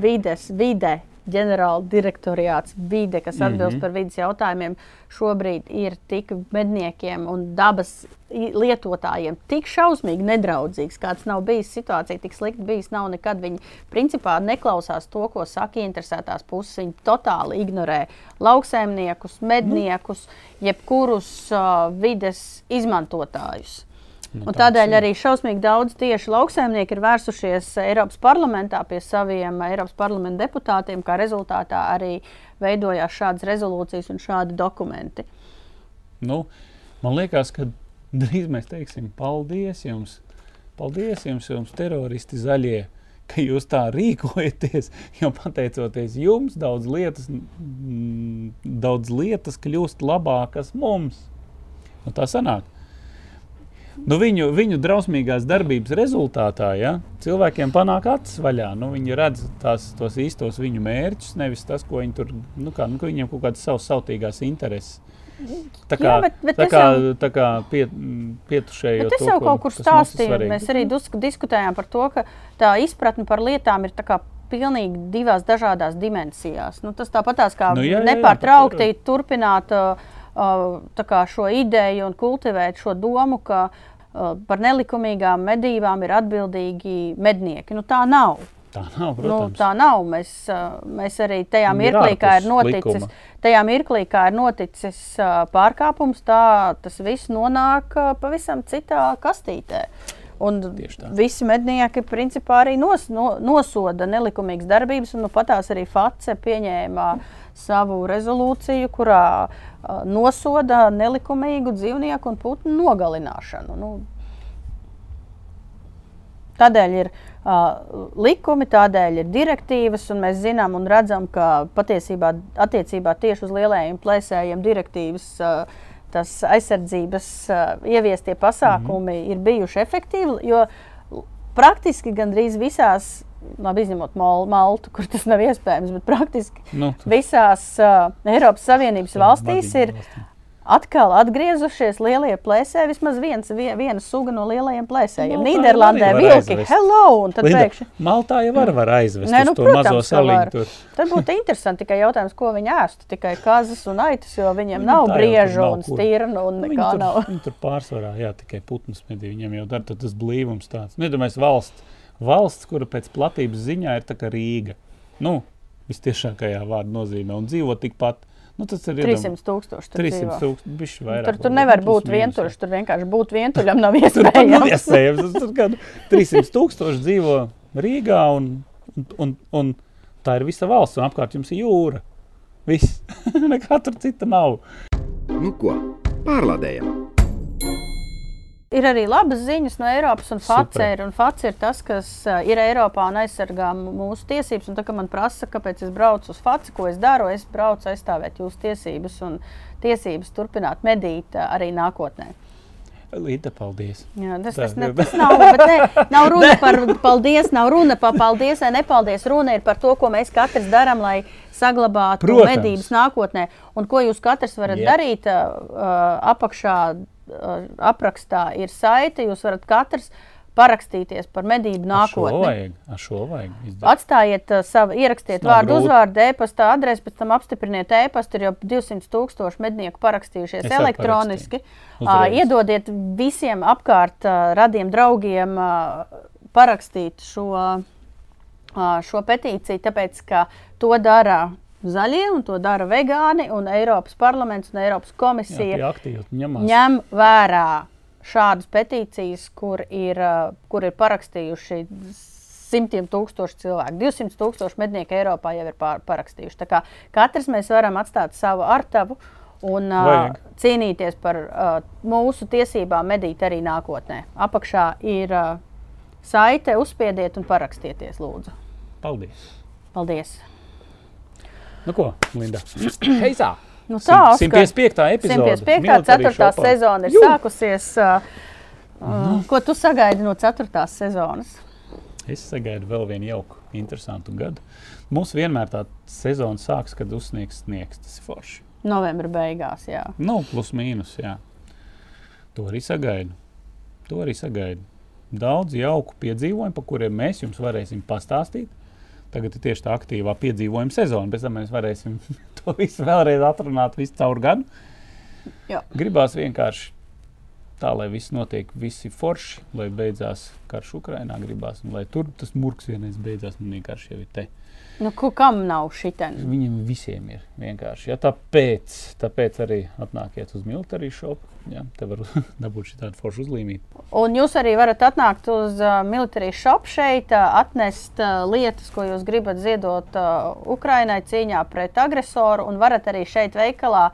vides, vide. Ģenerāla direktoriāts vide, kas atbild mm -hmm. par vidas jautājumiem, šobrīd ir tik medniekiem un dabas lietotājiem tik šausmīgi nedraudzīgs, kāds nav bijis situācija, tik slikti bijis. Nav nekad viņi principā neklausās to, ko saka interesētās puses. Viņi totāli ignorē lauksaimniekus, medniekus, jebkurus uh, vides izmantotājus. Nu, Un tādēļ arī šausmīgi daudz tieši lauksaimnieki ir vērsušies Eiropas parlamentā pie saviem Eiropas parlamenta deputātiem, kā rezultātā arī veidojās šādas rezolūcijas un šādi dokumenti. Nu, man liekas, ka drīz mēs teiksim paldies jums. Paldies jums, jums teroristi zaļie, ka jūs tā rīkojaties. Jo pateicoties jums, daudz lietas, mm, daudz lietas kļūst labākas mums. Nu, tā sanāk. Nu, viņu, viņu drausmīgās darbības rezultātā ja, cilvēkiem panāk acis vaļā. Nu, viņi redz tās, tos īstos viņu mērķus, nevis tas, ko viņi tur, nu, kā, nu, viņiem kaut kādas savas sautīgās intereses. Tā kā, Jā, bet- bet tā kā, jau- tā kā pie, es to, jau kaut kur ir stāstīju, svarīgi. mēs arī diskutējām par to, ka tā izpratne par lietām ir tā kā pilnīgi divās dažādās dimensijās. Nu, tas tāpatās kā Nu, jā, jā, jā, nepārtraukti turpināt uh, šo ideju un kultivēt šo domu, ka par nelikumīgām medībām ir atbildīgi mednieki. Nu, tā nav. Tā nav, Nu, protams. tā nav. Mēs, mēs arī tajā Ir mirklī, kā ir noticis, likuma. tajā mirklī, kā ir noticis pārkāpums, tā tas viss nonāk pavisam citā kastītē. Un visi mednieki principā arī nos, no, nosoda nelikumīgas darbības, un nu, patās arī FACE pieņēma savu rezolūciju, kurā uh, nosoda nelikumīgu dzīvnieku un putnu nogalināšanu. Nu, Tādēļ ir uh, likumi, tādēļ ir direktīvas, un mēs zinām un redzam, ka patiesībā attiecībā tieši uz lielajiem plēsējiem direktīvas. Uh, Tas aizsardzības uh, ieviestie pasākumi mm -hmm. ir bijuši efektīvi, jo praktiski gandrīz visās, labi, izņemot Mal Maltu, kur tas nav iespējams, bet praktiski Nu, tu- visās uh, Eiropas Savienības valstīs Vadību ir valstīm. atkal atgriezušies lielie plēsēji. Vismaz viens, vie, viena suga no lielajiem plēsējiem. Nu, No, tā Nīderlandē vilki, hello! Un tad Linda, pēkšņi. Maltā jau var, var aizvest Nē, nu, to protams, mazo saliņu. Tad būtu interesanti tikai jautājums, ko viņi ēstu. Tikai kazas un aitas, jo viņiem Nu, nav tā briežu nav un kur. stīrnu un Nu, nekā Viņi nav. tur, viņi tur pārsvarā jā, tikai putnus medī. Viņam jau tad tas blīvums tāds. Nedomājies valsts, valsts, kura pēc platības ziņā ir tā kā Rīga. Nu, vistiešākajā vārda nozīmē un dzīvo tikpat. Nu, tas ir 300 tūkstoši. tur 300 dzīvo. tūkstoši. Bišķi vairāk. Tur, tur nevar būt vientuļš. Tur vienkārši būt [laughs] vientuļam nav Tur pat nav iespējams. iespējams. Tur kādu 300 tūkstoši dzīvo Rīgā, un, un, un, un tā ir visa valsts, un apkārt jums ir jūra. Viss. [laughs] Nekā tur cita nav. Nu ko, pārlādējam! Ir arī labas ziņas no Eiropas, un Super. ir, un FACE ir tas, kas uh, ir Eiropā un aizsargā mūsu tiesības. Un tā, man prasa, kāpēc es braucu uz FACE, ko es daru, es braucu aizstāvēt jūsu tiesības un tiesības turpināt medīt uh, arī nākotnē. Līta, paldies. Jā, tas, tas, ne, jā. tas nav, ne, nav [laughs] runa par paldies, nav runa par paldies vai nepaldies. Runa ir par to, ko mēs katrs darām, lai saglabātu Protams. medības nākotnē. Un ko jūs katrs varat Jep. darīt, uh, apakšā aprakstā ir saite. Jūs varat katrs parakstīties par medību Šo nākotnē. vajag. Šo vajag. izdarīt. Atstājiet uh, savu, ierakstiet vārdu, grūti. uzvārdu, e-pasta adresi, pēc tam apstipriniet e-pastu. Ir jau 200 tūkstoši mednieku parakstījušies Es elektroniski. Uh, iedodiet visiem apkārt uh, radiem draugiem uh, parakstīt šo, uh, šo petīciju, tāpēc ka to dara zaļie un to dara vegāni. Un Eiropas parlaments un Eiropas Jā, komisija tie aktīvi ņem vērā šādas petīcijas, kur ir, uh, kur ir parakstījuši simtiem tūkstoši cilvēku. 200 tūkstoši mednieku Eiropā jau ir parakstījuši. Tā kā katrs mēs varam atstāt savu artavu un uh, cīnīties par uh, mūsu tiesībām medīt arī nākotnē. Apakšā ir uh, saite, uzspiediet un parakstieties, lūdzu. Paldies. Paldies! Nu ko, Linda? Heizā! Nu, tā, Oskar. 155. epizode. 155. Military 4. shopā. sezona ir Jū! sākusies. Uh, uh, ko tu sagaidi no 4. sezonas? Es sagaidu vēl vienu jauku, interesantu gadu. Mums vienmēr tā sezona sākas, kad uzsniegs sniegs. Tas ir forši. Novembra beigās, jā. Nu, plus mīnus, jā. To arī sagaidu. To arī sagaidu. Daudz jauku piedzīvojumu, par kuriem mēs jums varēsim pastāstīt. Tagad ir tieši tā aktīvā piedzīvojuma sezona. Pēc tam mēs varēsim [laughs] to visu vēlreiz atrunāt visu caur gadu. Jā. Gribās vienkārši tā, lai viss notiek, visi forši, lai beidzās karš Ukrainā. Gribās, un lai tur tas murgs vienreiz beidzās. Nu, vienkārši jau ir te. Nu, kam nav šitien? Viņiem visiem ir vienkārši. Ja, tāpēc, tāpēc arī atnākiet uz militāriju šopu. Ja, te var [laughs] dabūt šī tāda forša uzlīmīta. Un jūs arī varat atnākt uz uh, militāriju šopu šeit, uh, atnest uh, lietas, ko jūs gribat ziedot uh, Ukrainai cīņā pret agresoru. Un varat arī šeit veikalā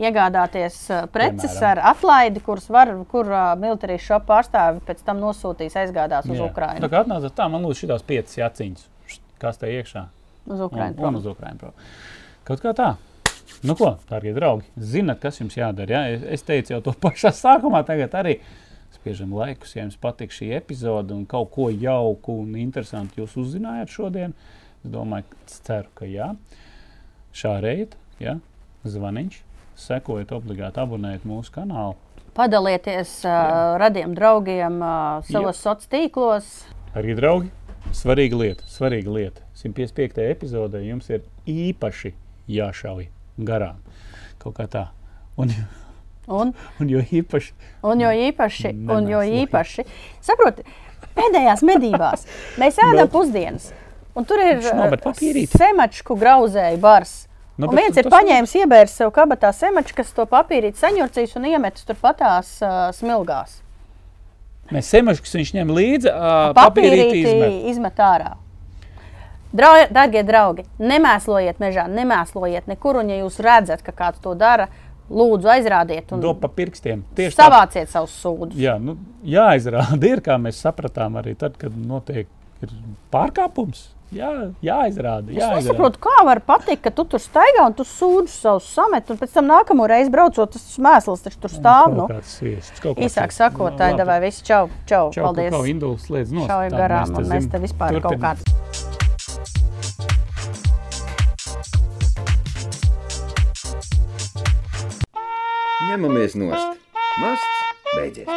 iegādāties uh, preces Piemēram. ar atlaidi, kuras var, kur uh, militārijas šopu pārstāvi pēc tam nosūtīs, aizgādās uz Jā. Ukrainu. Tā kā atnācat tā, man lūdzu šīs piecas jaciņas. Kas te iekšā? Uz Un, Ukrainu. un prom. uz Ukrajinu. prom. Kaut kā tā. Nu, ko, darbie draugi, zinat, kas jums jādara. Ja? Es- teicu jau to pašā sākumā, tagad arī spiežam laikus. Ja jums patīk šī epizode un kaut ko jauku un interesantu jūs uzzinājāt šodien, es domāju, ceru, ka jā. Šāriet, ja? zvaniņš, sekojiet, obligāti abonējiet mūsu kanālu. Padalieties uh, radiem draugiem uh, savos sociālos tīklos. Arī draugi, svarīga lieta, svarīga lieta. 155. epizodē jums ir īpaši jāšauj garām. Kaut kā tā. Un, Un, un jo īpaši un jo īpaši, un jo īpaši saproti, pēdējās medībās mēs ēdam pusdienas. Un tur ir papīrīti. semačku grauzēju bars. Nu, un bet viens ir paņēmis, iebērs sev kabatā semaču, kas to papīrīti saņurcīs un iemetis tur patās uh, smilgās. Mēs semaškus viņš ņem līdzi, papīrīti izmet. izmet ārā. Drau, darbie draugi, nemēslojiet mežā, nemēslojiet nekur. Un, ja jūs redzat, ka kāds to dara, lūdzu aizrādiet un Do pa pirkstiem. Tieši tā. savāciet savus sūdzības. Jā, nu, jāizrāda [laughs] ir, kā mēs sapratām arī tad, kad notiek pārkāpums. Jā, jāizrāda. Es jāizrāda. nesaprotu, kā var pateikt, ka tu tur staigā un tu sūdzi savus samet, un pēc tam nākamo reizi braucot, tas mēsls taču tur stāv. Nu. Kaut kāds sviests, kaut kāds Īsāk sakot, tā ir Labi. devai viss čau, čau, Čau, paldies. Kā induls slēdz no Šauja garām, un mēs te vispār kaut kāds. Ņemamies nost. Masts beidzies.